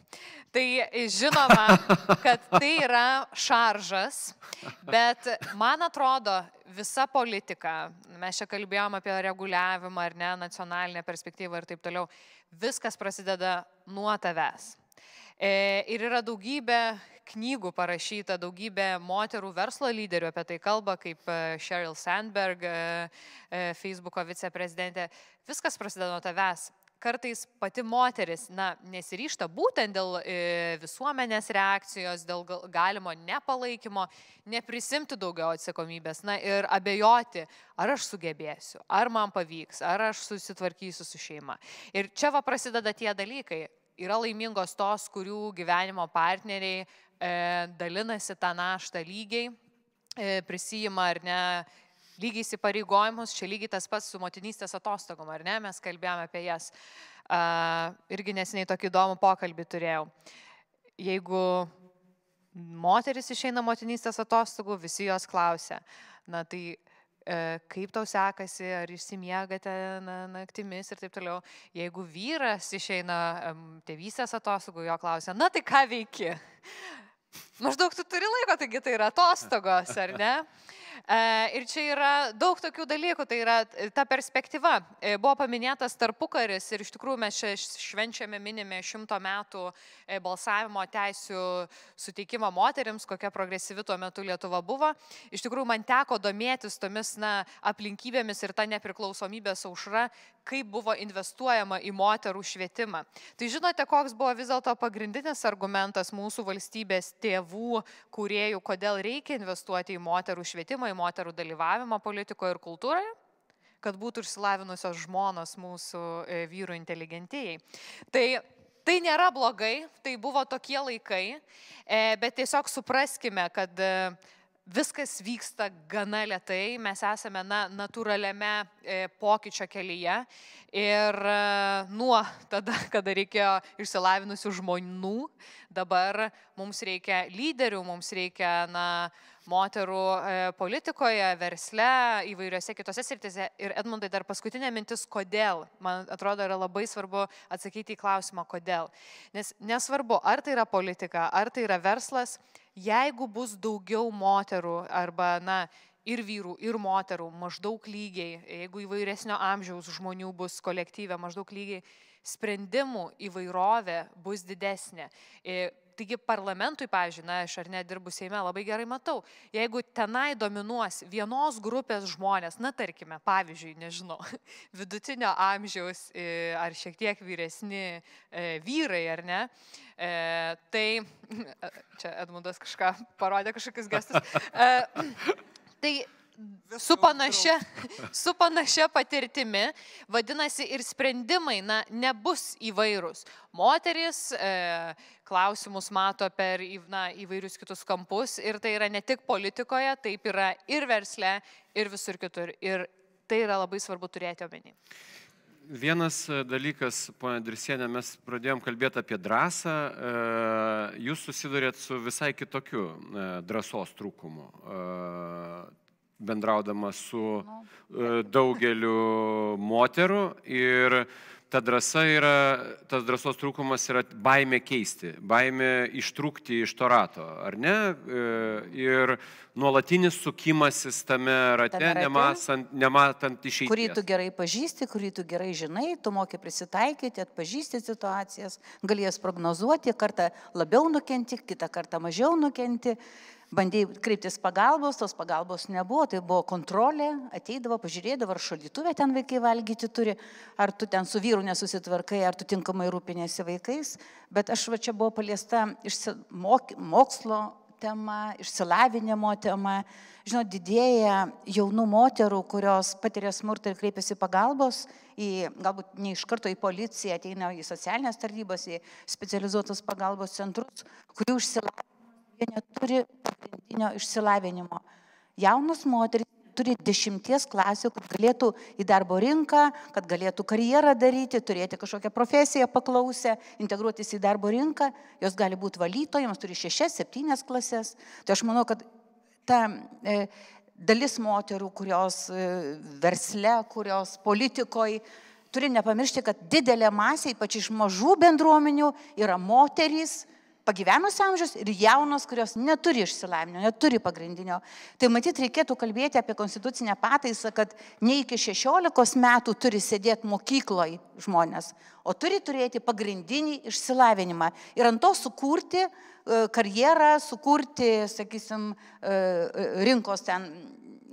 Tai žinoma, kad tai yra šaržas, bet man atrodo, visa politika, mes čia kalbėjom apie reguliavimą ar ne, nacionalinę perspektyvą ir taip toliau, viskas prasideda nuo tavęs. E, ir yra daugybė knygų parašyta, daugybė moterų verslo lyderių apie tai kalba, kaip e, Sheryl Sandberg, e, Facebooko viceprezidentė. Viskas prasideda nuo tavęs kartais pati moteris, na, nesiryšta būtent dėl e, visuomenės reakcijos, dėl galimo nepalaikymo, neprisimti daugiau atsakomybės, na ir abejoti, ar aš sugebėsiu, ar man pavyks, ar aš susitvarkysiu su šeima. Ir čia va prasideda tie dalykai yra laimingos tos, kurių gyvenimo partneriai e, dalinasi tą naštą lygiai, e, prisijima ar ne lygiai įsipareigojimus, čia lygiai tas pats su motinystės atostogom, ar ne, mes kalbėjome apie jas. Uh, irgi nesiniai tokį įdomų pokalbį turėjau. Jeigu moteris išeina motinystės atostogų, visi jos klausia, na tai E, kaip tau sekasi, ar išsimiegate na, naktimis ir taip toliau. Jeigu vyras išeina tėvystės atostogų, jo klausia, na tai ką veiki? Maždaug tu turi laiko, taigi tai yra atostogos, ar ne? E, ir čia yra daug tokių dalykų, tai yra ta perspektyva. E, buvo paminėtas tarpukaris ir iš tikrųjų mes čia švenčiame, minime šimto metų e, balsavimo teisų suteikimo moteriams, kokia progresyvi tuo metu Lietuva buvo. Iš tikrųjų man teko domėtis tomis na, aplinkybėmis ir ta nepriklausomybės aušra, kaip buvo investuojama į moterų švietimą. Tai žinote, koks buvo vis dėlto pagrindinis argumentas mūsų valstybės tėvų, kuriejų, kodėl reikia investuoti į moterų švietimą į moterų dalyvavimą politikoje ir kultūroje, kad būtų išsilavinusios žmonos mūsų e, vyrų inteligentijai. Tai Tai nėra blogai, tai buvo tokie laikai, e, bet tiesiog supraskime, kad e, viskas vyksta gana lietai, mes esame na, natūraliame e, pokyčio kelyje ir e, nuo tada, kada reikėjo išsilavinusių žmonių, dabar mums reikia lyderių, mums reikia na, moterų e, politikoje, versle, įvairiose kitose sritise. Ir Edmundai, dar paskutinė mintis, kodėl. Man atrodo, yra labai svarbu atsakyti į klausimą, kodėl. Nes nesvarbu, ar tai yra politika, ar tai yra verslas, jeigu bus daugiau moterų arba, na, ir vyrų, ir moterų maždaug lygiai, jeigu įvairesnio amžiaus žmonių bus kolektyvė maždaug lygiai, sprendimų įvairovė bus didesnė. Taigi parlamentui, pavyzdžiui, na, aš ar nedirbu Seime, labai gerai matau, jeigu tenai dominuos vienos grupės žmonės, na, tarkime, pavyzdžiui, nežinau, vidutinio amžiaus ar šiek tiek vyresni e, vyrai, ar ne, e, tai, čia Edmundas kažką parodė, kažkokius gestus. E, tai su panašia, su panašia patirtimi, vadinasi, ir sprendimai na, nebus įvairūs. Moteris e, klausimus mato per na, įvairius kitus kampus ir tai yra ne tik politikoje, taip yra ir versle, ir visur kitur. Ir tai yra labai svarbu turėti omeny.
Vienas e, dalykas, ponia Drisienė, mes pradėjom kalbėti apie drąsą, e, jūs susidurėt su visai kitokiu e, drąsos trūkumu bendraudama su e, daugeliu moterų ir ta drąsa yra, tas drąsos trūkumas yra baime keisti, baime ištrūkti iš to rato, ar ne? E, ir nuolatinis sukimasis tame rate, tame rate nematant, nematant išėjimo.
Kurį tu gerai pažįsti, kurį tu gerai žinai, tu moki prisitaikyti, atpažįsti situacijas, gali jas prognozuoti, kartą labiau nukenti, kitą kartą mažiau nukenti bandėjai kreiptis pagalbos, tos pagalbos nebuvo, tai buvo kontrolė, ateidavo, pažiūrėdavo, ar šaldytuvė ten vaikai valgyti turi, ar tu ten su vyru nesusitvarkai, ar tu tinkamai rūpinėsi vaikais, bet aš va čia buvo paliesta mok, mokslo tema, išsilavinimo tema. Žinot, didėja jaunų moterų, kurios patiria smurtą ir kreipiasi pagalbos, į, galbūt ne iš karto į policiją, ateina į socialinės tarnybas, į specializuotus pagalbos centrus, kurių išsilavinimo jie neturi pagrindinio išsilavinimo. Jaunos moteris turi dešimties klasių, kad galėtų į darbo rinką, kad galėtų karjerą daryti, turėti kažkokią profesiją paklausę, integruotis į darbo rinką, jos gali būti valytojams, turi šešias, septynias klasės. Tai aš manau, kad ta e, dalis moterų, kurios e, versle, kurios politikoje, turi nepamiršti, kad didelė masė, ypač iš mažų bendruomenių, yra moterys, pagyvenus amžius ir jaunos, kurios neturi išsilavinimo, neturi pagrindinio. Tai matyt, reikėtų kalbėti apie konstitucinę pataisą, kad ne iki 16 metų turi sėdėti mokykloje žmonės, o turi turėti pagrindinį išsilavinimą ir ant to sukurti e, karjerą, sukurti, sakysim, e, rinkos ten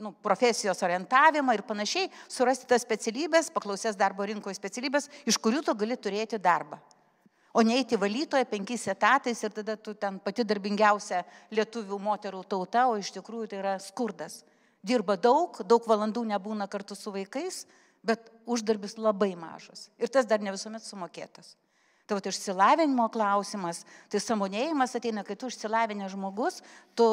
nu, profesijos orientavimą ir panašiai, surasti tas specialybės, paklausęs darbo rinkoje specialybės, iš kurių tu gali turėti darbą. O neįti valytoje penkiais etatais ir tada tu ten pati darbingiausia lietuvių moterų tauta, o iš tikrųjų tai yra skurdas. Dirba daug, daug valandų nebūna kartu su vaikais, bet uždarbis labai mažas. Ir tas dar ne visuomet sumokėtas. Tai va, išsilavinimo klausimas, tai samonėjimas ateina, kai tu išsilavinęs žmogus, tu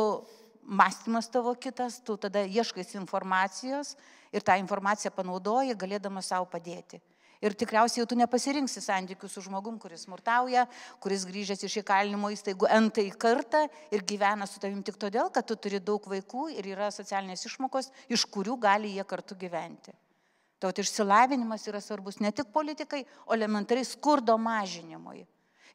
mąstymas tavo kitas, tu tada ieškais informacijos ir tą informaciją panaudoji, galėdamas savo padėti. Ir tikriausiai jau tu nepasirinksi santykių su žmogum, kuris smurtauja, kuris grįžęs iš įkalinimo įstaigų entai kartą ir gyvena su tavim tik todėl, kad tu turi daug vaikų ir yra socialinės išmokos, iš kurių gali jie kartu gyventi. Tauti išsilavinimas yra svarbus ne tik politikai, o elementariai skurdo mažinimui.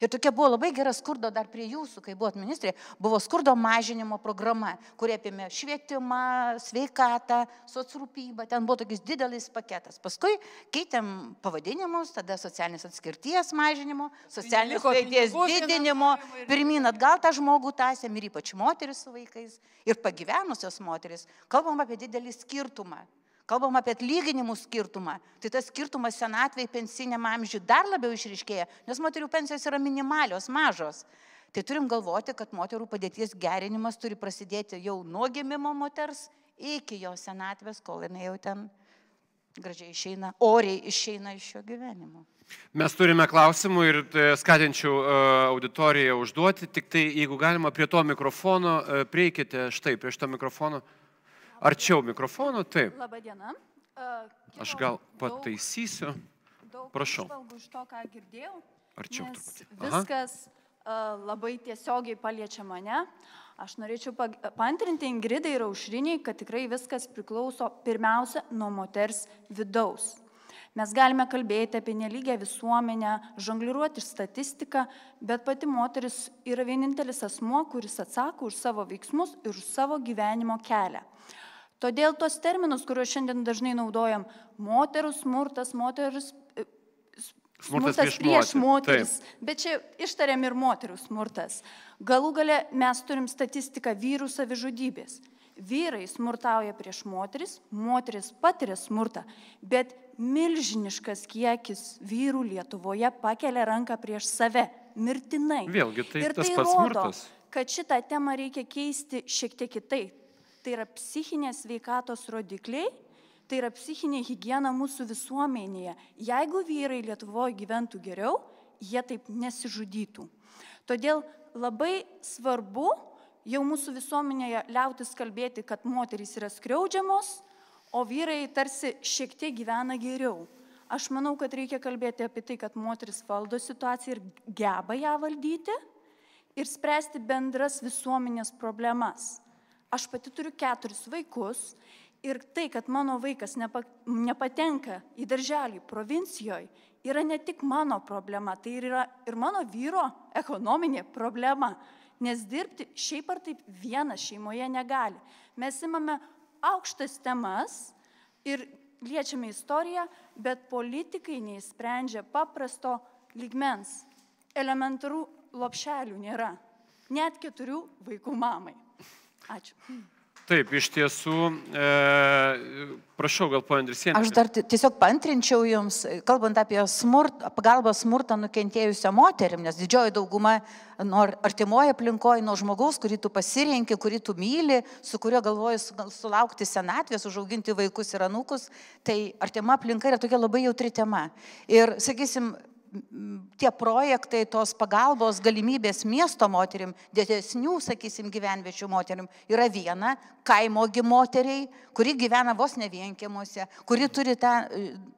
Ir tokia buvo labai gera skurdo dar prie jūsų, kai buvot ministrė, buvo skurdo mažinimo programa, kurie apėmė švietimą, sveikatą, socrūpybą, ten buvo tokis didelis paketas. Paskui keitėm pavadinimus, tada socialinės atskirties mažinimo, socialinės veidės didinimo, pirmin atgal tą žmogų tasėm ir ypač moteris su vaikais ir pagyvenusios moteris. Kalbam apie didelį skirtumą. Kalbam apie atlyginimų skirtumą. Tai tas skirtumas senatvėje pensiniam amžiui dar labiau išriškėja, nes moterių pensijos yra minimalios, mažos. Tai turim galvoti, kad moterų padėties gerinimas turi prasidėti jau nuo gimimo moters iki jo senatvės, kol jinai jau ten gražiai išeina, oriai išeina iš šio gyvenimo.
Mes turime klausimų ir e, skatinčiau e, auditoriją užduoti, tik tai jeigu galima prie to mikrofono, e, prieikite štai prie šito mikrofono. Arčiau mikrofono, taip.
Labadiena.
Aš gal pataisysiu. Prašau.
Iš to, ką girdėjau.
Arčiau.
Viskas labai tiesiogiai paliečia mane. Aš norėčiau pantrinti Ingridai ir Aušriniai, kad tikrai viskas priklauso pirmiausia nuo moters vidaus. Mes galime kalbėti apie neligę visuomenę, žongliruoti statistiką, bet pati moteris yra vienintelis asmo, kuris atsako už savo veiksmus ir už savo gyvenimo kelią. Todėl tos terminus, kuriuos šiandien dažnai naudojam - moterų smurtas, moteris
Smurtas,
smurtas prieš, prieš moteris, Taip. bet čia ištariam ir moterų smurtas. Galų gale mes turim statistiką vyrų savižudybės. Vyrai smurtauja prieš moteris, moteris patiria smurtą, bet milžiniškas kiekis vyrų Lietuvoje pakelia ranką prieš save, mirtinai.
Vėlgi, tai
ir
tas
tai
pats
rodo,
smurtas.
kad šitą temą reikia keisti šiek tiek kitaip. Tai yra psichinės veikatos rodikliai tai yra psichinė higiena mūsų visuomenėje. Jeigu vyrai Lietuvoje gyventų geriau, jie taip nesižudytų. Todėl labai svarbu jau mūsų visuomenėje liautis kalbėti, kad moterys yra skriaudžiamos, o vyrai tarsi šiek tiek gyvena geriau. Aš manau, kad reikia kalbėti apie tai, kad moteris valdo situaciją ir geba ją valdyti ir spręsti bendras visuomenės problemas. Aš pati turiu keturis vaikus Ir tai, kad mano vaikas nepa, nepatenka į darželį provincijoje, yra ne tik mano problema, tai yra ir mano vyro ekonominė problema. Nes dirbti šiaip ar taip vienas šeimoje negali. Mes imame aukštas temas ir liečiame istoriją, bet politikai neįsprendžia paprasto lygmens. Elementarų lopšelių nėra. Net keturių vaikų mamai. Ačiū.
Taip, iš tiesų, e, prašau, gal po Andrisienė.
Aš dar tiesiog pantrinčiau Jums, kalbant apie smurt, pagalbą smurtą nukentėjusią moterim, nes didžioji dauguma nuo artimoje aplinkoje, nuo žmogaus, kurį tu pasirinki, kurį tu myli, su kuriuo galvoji sulaukti senatvės, užauginti vaikus ir anūkus, tai artima aplinka yra tokia labai jautri tema. Ir, sakysim, tie projektai, tos pagalbos galimybės miesto moterim, didesnių, sakysim, gyvenviečių moterim yra viena, kaimogi moteriai, kuri gyvena vos ne vienkimuose, kuri turi tą,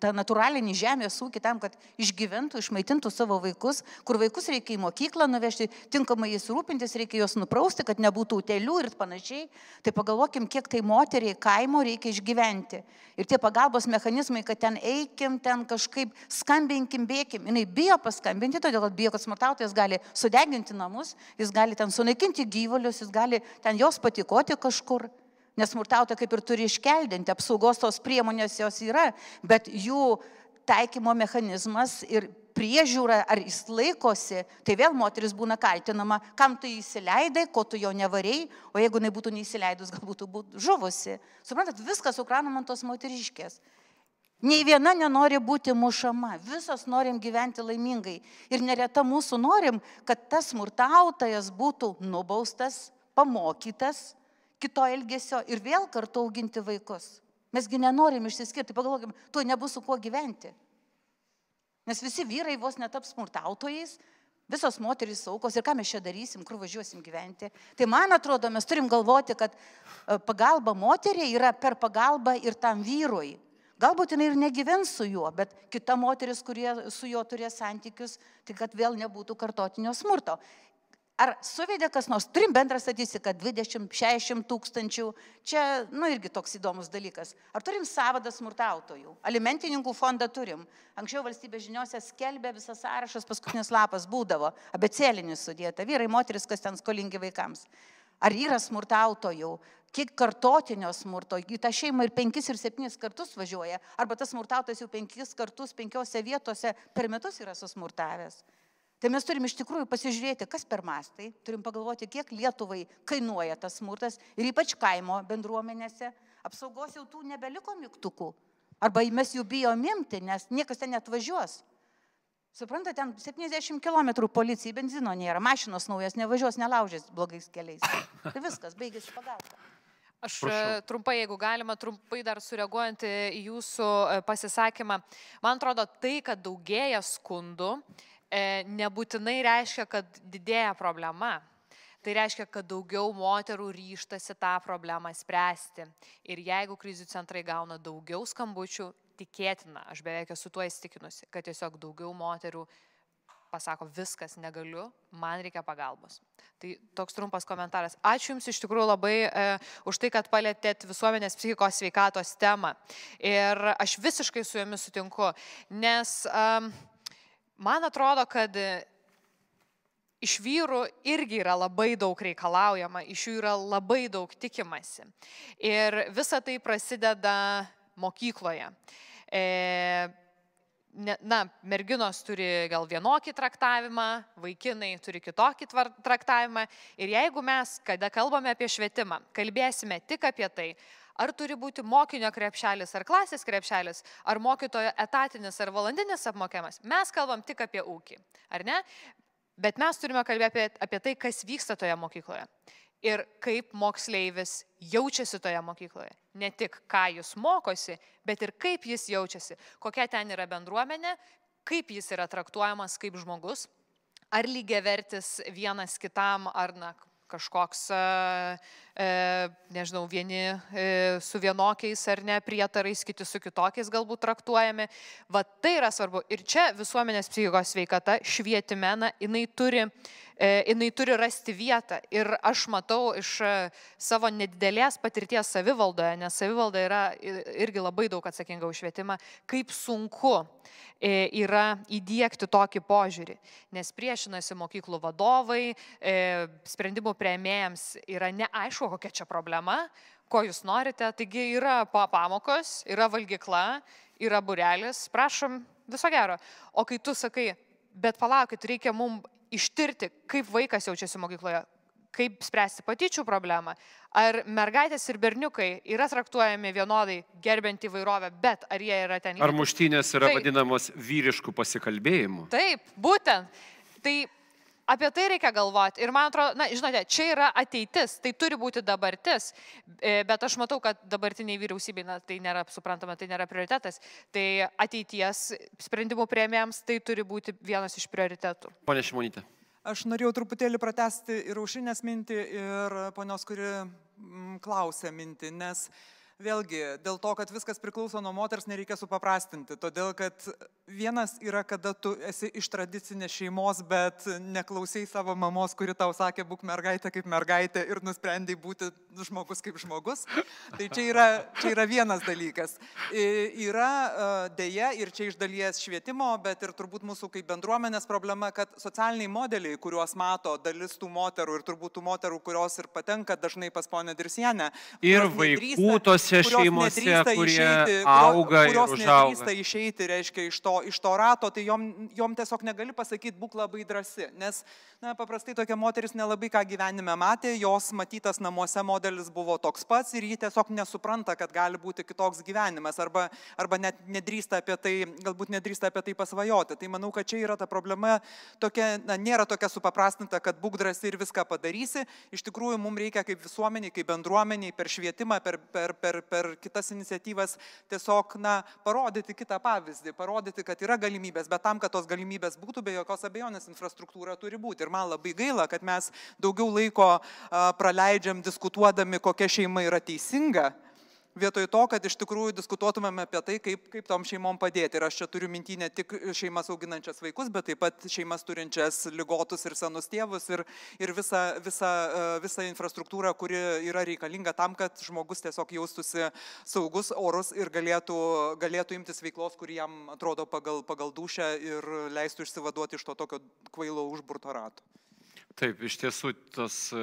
tą natūralinį žemės ūkį tam, kad išgyventų, išmaitintų savo vaikus, kur vaikus reikia į mokyklą nuvežti, tinkamai jais rūpintis, reikia juos nuprausti, kad nebūtų utelių ir panašiai. Tai pagalvokim, kiek tai moteriai kaimo reikia išgyventi. Ir tie pagalbos mechanizmai, kad ten eikim, ten kažkaip skambinkim, bėkim. Jis bijo paskambinti, todėl kad bijo, kad smurtautojas gali sudeginti namus, jis gali ten sunaikinti gyvulius, jis gali ten jos patikoti kažkur. Nes smurtautoja kaip ir turi iškeldinti, apsaugos tos priemonės jos yra, bet jų taikymo mechanizmas ir priežiūra, ar jis laikosi, tai vėl moteris būna kaltinama, kam tu įsileidai, ko tu jo nevarėjai, o jeigu jinai būtų neįsileidus, galbūt būtų žuvusi. Suprantat, viskas sukranama ant tos moteriškės. Nei viena nenori būti mušama, visos norim gyventi laimingai. Ir nereta mūsų norim, kad tas smurtautojas būtų nubaustas, pamokytas, kito elgesio ir vėl kartu auginti vaikus. Mesgi nenorim išsiskirti, pagalvokim, tuo nebus su kuo gyventi. Nes visi vyrai vos netaps smurtautojais, visos moterys aukos ir ką mes čia darysim, kur važiuosim gyventi. Tai man atrodo, mes turim galvoti, kad e, pagalba moteriai yra per pagalbą ir tam vyrui. Galbūt jinai ir negyvens su juo, bet kita moteris, kurie su juo turės santykius, tai kad vėl nebūtų kartotinio smurto. Ar suvedė kas nors, turim bendrą statistiką 20-60 tūkstančių, čia, nu, irgi toks įdomus dalykas. Ar turim savadą smurtautojų? Alimentininkų fondą turim. Anksčiau valstybės žiniuose skelbė visas sąrašas, paskutinis lapas būdavo, abecėlinis sudėta, vyrai, moteris, kas ten skolingi vaikams. Ar yra smurtautojų? Kiek kartotinio smurto? Į tą šeimą ir penkis ir septynis kartus važiuoja. Arba tas smurtautojas jau penkis kartus penkiose vietose per metus yra susmurtavęs. Tai mes turim iš tikrųjų pasižiūrėti, kas per mastai, turim pagalvoti, kiek Lietuvai kainuoja tas smurtas ir ypač kaimo bendruomenėse. Apsaugos jau tų nebeliko mygtukų. Arba mes jų bijom imti, nes niekas ten net važiuos. Suprantate, ten 70 km policijai benzino nėra, mašinos naujas nevažiuos, nelaužės blogais keliais. Tai viskas, baigėsi pagalba.
Aš Prašau. trumpai, jeigu galima, trumpai dar sureaguojant į jūsų pasisakymą. Man atrodo, tai, kad daugėja skundų, nebūtinai reiškia, kad didėja problema. Tai reiškia, kad daugiau moterų ryštasi tą problemą spręsti. Ir jeigu krizių centrai gauna daugiau skambučių, tikėtina, aš beveik esu tuo įstikinusi, kad tiesiog daugiau moterų pasako viskas negaliu, man reikia pagalbos. Tai toks trumpas komentaras. Ačiū Jums iš tikrųjų labai e, už tai, kad palėtėt visuomenės psichikos sveikatos temą. Ir aš visiškai su Jumis sutinku, nes e, man atrodo, kad iš vyrų irgi yra labai daug reikalaujama, iš jų yra labai daug tikimasi. Ir visa tai prasideda mokykloje. E, na, merginos turi gal vienokį traktavimą, vaikinai turi kitokį traktavimą. Ir jeigu mes, kada kalbame apie švietimą, kalbėsime tik apie tai, ar turi būti mokinio krepšelis, ar klasės krepšelis, ar mokytojo etatinis, ar valandinis apmokiamas, mes kalbam tik apie ūkį. Ar ne? Bet mes turime kalbėti apie, apie tai, kas vyksta toje mokykloje. Ir kaip moksleivis jaučiasi toje mokykloje. Ne tik ką jis mokosi, bet ir kaip jis jaučiasi, kokia ten yra bendruomenė, kaip jis yra traktuojamas kaip žmogus, ar lygiai vertis vienas kitam, ar na, kažkoks, nežinau, vieni su vienokiais ar ne prietarais, kiti su kitokiais galbūt traktuojami. Va tai yra svarbu. Ir čia visuomenės psichikos sveikata švietime, na, jinai turi jinai turi rasti vietą. Ir aš matau iš savo nedidelės patirties savivaldoje, nes savivalda yra irgi labai daug atsakinga už švietimą, kaip sunku E, yra įdėkti tokį požiūrį, nes priešinasi mokyklų vadovai, e, sprendimų prieimėjams yra neaišku, kokia čia problema, ko jūs norite, taigi yra pamokos, yra valgykla, yra burelis, prašom, viso gero. O kai tu sakai, bet palaukit, reikia mums ištirti, kaip vaikas jaučiasi mokykloje, kaip spręsti patyčių problemą. Ar mergaitės ir berniukai yra traktuojami vienodai, gerbent įvairovę, bet ar jie yra ten.
Ar muštynės yra Taip. vadinamos vyriškų pasikalbėjimų?
Taip, būtent. Tai apie tai reikia galvoti. Ir man atrodo, na, žinote, čia yra ateitis, tai turi būti dabartis, e, bet aš matau, kad dabartiniai vyriausybei, na, tai nėra suprantama, tai nėra prioritetas. Tai ateities sprendimų prieimėjams tai turi būti vienas iš prioritetų.
Pone Šimonytė.
Aš norėjau truputėlį pratesti ir aušinės mintį, ir ponios, kuri klausė mintį, nes vėlgi dėl to, kad viskas priklauso nuo moters, nereikia supaprastinti. Todėl, kad vienas yra, kada tu esi iš tradicinės šeimos, bet neklausiai savo mamos, kuri tau sakė, būk mergaitė kaip mergaitė ir nusprendai būti žmogus kaip žmogus. Tai čia yra, čia yra vienas dalykas. Yra dėja ir čia iš dalies švietimo, bet ir turbūt mūsų kaip bendruomenės problema, kad socialiniai modeliai, kuriuos mato dalis tų moterų ir turbūt tų moterų, kurios ir patenka dažnai pas ponę Dirsienę.
Ir vaikų tos tose šeimose, kurie išeiti, auga
kurios
ir užauga.
Nedrįsta išeiti, reiškia, iš to, iš to rato, tai jom, jom tiesiog negali pasakyti, būk labai drasi, nes na, paprastai tokia moteris nelabai ką gyvenime matė, jos matytas namuose modelis buvo toks pats ir ji tiesiog nesupranta, kad gali būti kitoks gyvenimas arba, arba net nedrįsta apie tai, galbūt nedrįsta apie tai pasvajoti. Tai manau, kad čia yra ta problema, tokia, na, nėra tokia supaprastinta, kad būk drasi ir viską padarysi. Iš tikrųjų, mums reikia kaip visuomeniai, kaip bendruomeniai, per švietimą, per, per, per per, per kitas iniciatyvas tiesiog na, parodyti kitą pavyzdį, parodyti, kad yra galimybės, bet tam, kad tos galimybės būtų, be jokios abejonės infrastruktūra turi būti. Ir man labai gaila, kad mes daugiau laiko praleidžiam diskutuodami, kokia šeima yra teisinga vietoj to, kad iš tikrųjų diskutuotumėme apie tai, kaip, kaip tom šeimom padėti. Ir aš čia turiu mintį ne tik šeimas auginančias vaikus, bet taip pat šeimas turinčias lygotus ir senus tėvus ir, ir visą, visą, e, visą infrastruktūrą, kuri yra reikalinga tam, kad žmogus tiesiog jaustųsi saugus, orus ir galėtų, galėtų imtis veiklos, kuri jam atrodo pagal, pagal dušę ir leistų išsivaduoti iš to tokio kvailo užburto rato.
Taip, iš tiesų tos e,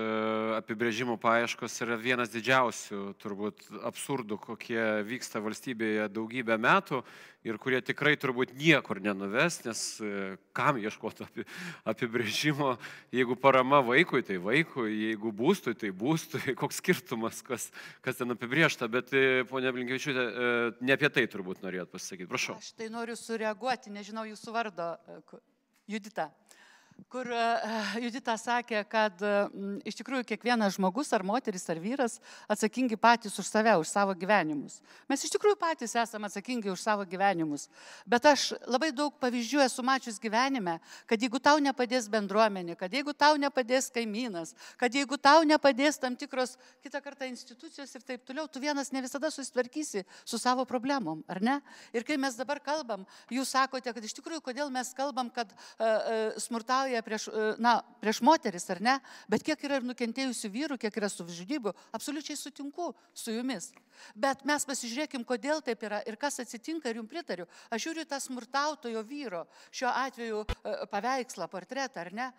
apibrėžimų paieškos yra vienas didžiausių turbūt absurdų, kokie vyksta valstybėje daugybę metų ir kurie tikrai turbūt niekur nenuves, nes e, kam ieškoti apibrėžimo, jeigu parama vaikui, tai vaikui, jeigu būstui, tai būstui, koks skirtumas, kas, kas ten apibrėžta, bet e, ponia Blinkievičiūtė, ne apie tai turbūt norėjot pasakyti, prašau.
Aš tai noriu sureaguoti, nežinau jūsų vardo, Judita. Kur e, Judita sakė, kad iš tikrųjų kiekvienas žmogus, ar moteris, ar vyras, atsakingi patys už save, už savo gyvenimus. Mes iš tikrųjų patys esame atsakingi už savo gyvenimus. Bet aš labai daug pavyzdžių esu mačius gyvenime, kad jeigu tau nepadės bendruomenė, kad jeigu tau nepadės kaimynas, kad jeigu tau nepadės tam tikros kitą kartą institucijos ir taip toliau, tu vienas ne visada susitvarkysi su savo problemom, ar ne? Ir kai mes dabar kalbam, jūs sakote, kad iš tikrųjų, kodėl mes kalbam, kad uh, uh, smurtauja prieš, e, na, prieš moteris, ar ne, bet kiek yra ir nukentėjusių vyrų, kiek yra savižudybių, absoliučiai sutinku su jumis. Bet mes pasižiūrėkim, kodėl taip yra ir kas atsitinka ir jums pritariu. Aš žiūriu tą smurtautojo vyro, šiuo atveju e, paveikslą, portretą, ar ne.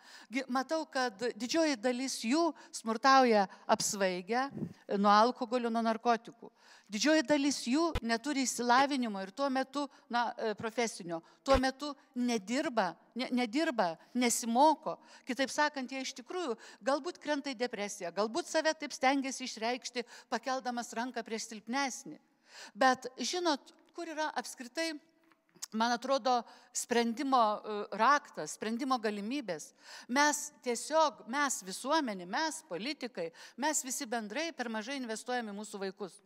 Matau, kad didžioji dalis jų smurtauja apsvaigę nuo alkoholio, nuo narkotikų. Didžioji dalis jų neturi įsilavinimo ir tuo metu, na, e, profesinio, tuo metu nedirba, ne, nedirba, nesimoko. Kitaip sakant, jie iš tikrųjų galbūt krenta į depresiją, galbūt save taip stengiasi išreikšti, pakeldamas ranką prieš silpnesnį. Bet žinot, kur yra apskritai man atrodo, sprendimo e, raktas, sprendimo galimybės. Mes tiesiog, mes visuomenė, mes politikai, mes visi bendrai per mažai investuojame į mūsų vaikus.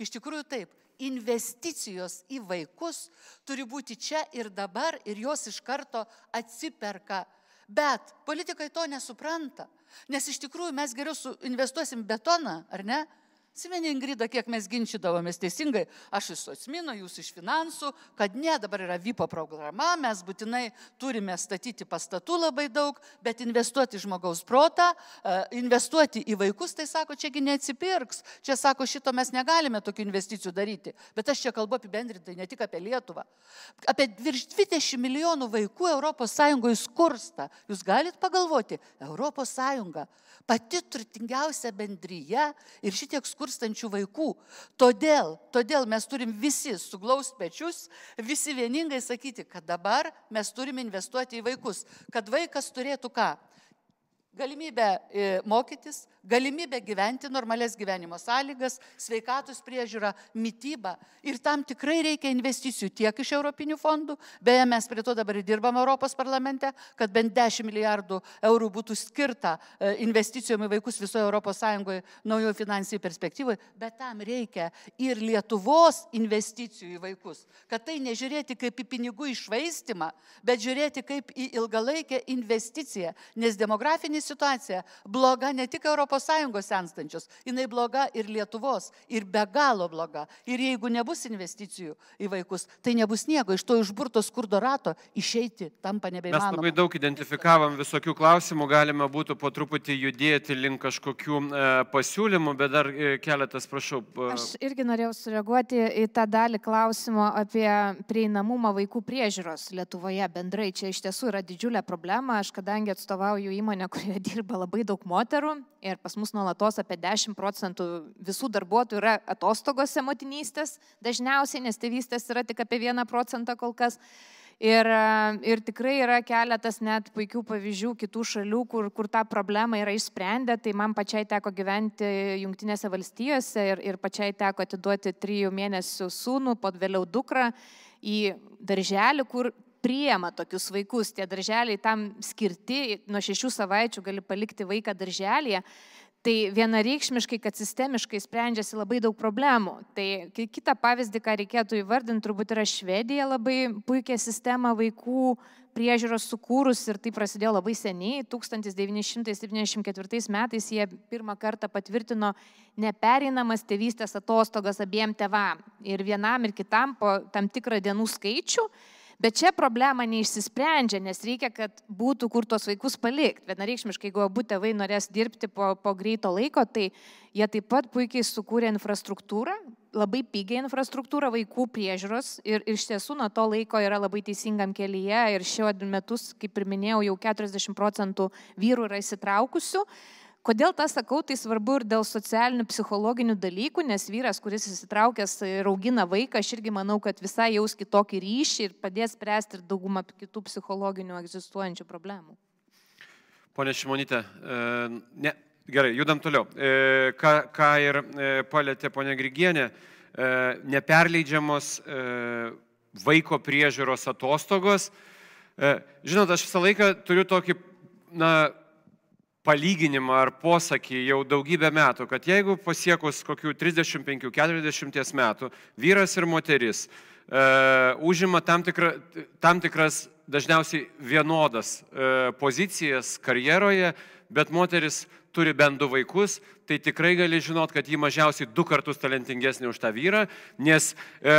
Iš tikrųjų taip, investicijos į vaikus turi būti čia ir dabar ir jos iš karto atsiperka. Bet politikai to nesupranta, nes iš tikrųjų mes geriau investuosim betoną, ar ne? Atsimeni, Ingrida, kiek mes ginčydavomės teisingai, aš iš Osmino, jūs iš finansų, kad ne, dabar yra VIPO programa, mes būtinai turime statyti pastatų labai daug, bet investuoti žmogaus protą, e, investuoti į vaikus, tai sako, čiagi neatsipirks. Čia sako, šito mes negalime tokių investicijų daryti. Bet aš čia kalbu apibendrintai, ne tik apie Lietuvą. Apie virš 20 milijonų vaikų ES skursta. Jūs galite pagalvoti, ES pati turtingiausia bendryje ir šitiek skurstančių vaikų. Todėl, todėl mes turim visi suglaust pečius, visi vieningai sakyti, kad dabar mes turime investuoti į vaikus, kad vaikas turėtų ką? Galimybę e, mokytis, galimybę gyventi normales gyvenimo sąlygas, sveikatos priežiūrą, mytybą. Ir tam tikrai reikia investicijų tiek iš Europinių fondų, beje, mes prie to dabar ir dirbam Europos parlamente, kad bent 10 milijardų eurų būtų skirta e, investicijom į vaikus visoje Sąjungoje naujoje finansijai perspektyvoje, bet tam reikia ir Lietuvos investicijų į vaikus, kad tai nežiūrėti kaip į pinigų išvaistimą, bet žiūrėti kaip į ilgalaikę investiciją, nes demografinė situacija bloga ne tik Europos ES senstančios, jinai bloga ir Lietuvos, ir be galo bloga. Ir jeigu nebus investicijų į vaikus, tai nebus nieko, iš to išburto skurdo rato išeiti tampa nebeįmanoma.
Mes labai daug identifikavom visokių klausimų, galime būtų po truputį judėti link kažkokių e, pasiūlymų, bet dar e, keletas, prašau.
E... Aš irgi norėjau sureaguoti į tą dalį klausimo apie prieinamumą vaikų priežiūros Lietuvoje bendrai. Čia iš tiesų yra didžiulė problema. Aš kadangi atstovauju įmonę, kurioje dirba labai daug moterų ir pas mus nuolatos apie 10 procentų visų darbuotojų yra atostogose motinystės, dažniausiai, nes tėvystės yra tik apie 1 procentą kol kas. Ir, ir tikrai yra keletas net puikių pavyzdžių kitų šalių, kur, kur tą problemą yra išsprendę. Tai man pačiai teko gyventi Junktinėse valstijose ir, ir pačiai teko atiduoti trijų mėnesių sūnų, po vėliau dukrą į darželį, kur priema tokius vaikus, tie darželiai tam skirti, nuo šešių savaičių gali palikti vaiką darželėje. Tai vienareikšmiškai, kad sistemiškai sprendžiasi labai daug problemų. Tai kitą pavyzdį, ką reikėtų įvardinti, turbūt yra Švedija labai puikia sistema vaikų priežiūros sukūrus ir tai prasidėjo labai seniai. 1974 metais jie pirmą kartą patvirtino neperinamas tėvystės atostogas abiem tevam. Ir vienam ir kitam po tam tikrą dienų skaičių Bet čia problema neišsisprendžia, nes reikia, kad būtų kur tos vaikus palikti. Vienareikšmiškai, jeigu abu tėvai norės dirbti po, po greito laiko, tai jie taip pat puikiai sukūrė infrastruktūrą, labai pigią infrastruktūrą vaikų priežiūros ir iš tiesų nuo to laiko yra labai teisingam kelyje ir šiuo metus, kaip ir minėjau, jau 40 procentų vyrų yra įsitraukusių. Kodėl tą sakau, tai svarbu ir dėl socialinių, psichologinių dalykų, nes vyras, kuris įsitraukęs ir augina vaiką, aš irgi manau, kad visai jaus kitokį ryšį ir padės spręsti ir daugumą kitų psichologinių egzistuojančių problemų.
Pone Šimonytė, e, ne, gerai, judam toliau. E, ką, ką ir e, palėtė ponė Grigienė, neperleidžiamos vaiko priežiūros atostogos. Žinot, aš visą laiką turiu tokį na, palyginimą ar posakį jau daugybę metų, kad jeigu pasiekus kokių 35-40 metų vyras ir moteris e, užima tam, tikra, tam tikras dažniausiai vienodas e, pozicijas karjeroje, bet moteris turi bent du vaikus, tai tikrai gali žinot, kad ji mažiausiai du kartus talentingesnė už tą vyrą, nes, e,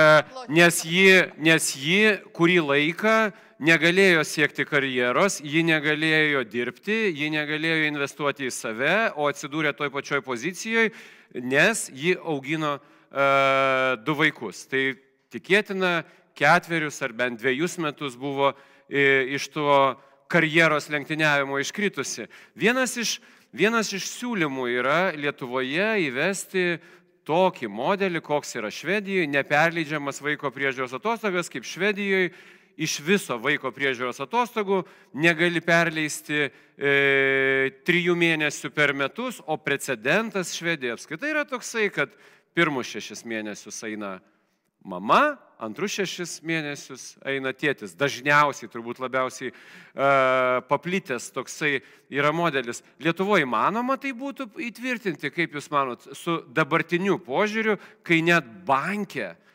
nes, ji, nes ji kurį laiką negalėjo siekti karjeros, ji negalėjo dirbti, ji negalėjo investuoti į save, o atsidūrė toj pačioj pozicijoje, nes ji augino e, du vaikus. Tai tikėtina ketverius ar bent dviejus metus buvo e, iš to karjeros lenktyniavimo iškritusi. Vienas iš Vienas iš siūlymų yra Lietuvoje įvesti tokį modelį, koks yra Švedijoje, neperleidžiamas vaiko priežiūros atostogas, kaip Švedijoje iš viso vaiko priežiūros atostogų negali perleisti e, trijų mėnesių per metus, o precedentas Švedijoje apskaitai yra toksai, kad pirmus šešis mėnesius eina mama, antrus šešis mėnesius eina tėtis. Dažniausiai, turbūt labiausiai uh, paplitęs toksai yra modelis. Lietuvoje įmanoma tai būtų įtvirtinti, kaip Jūs manot, su dabartiniu požiūriu, kai net bankė E,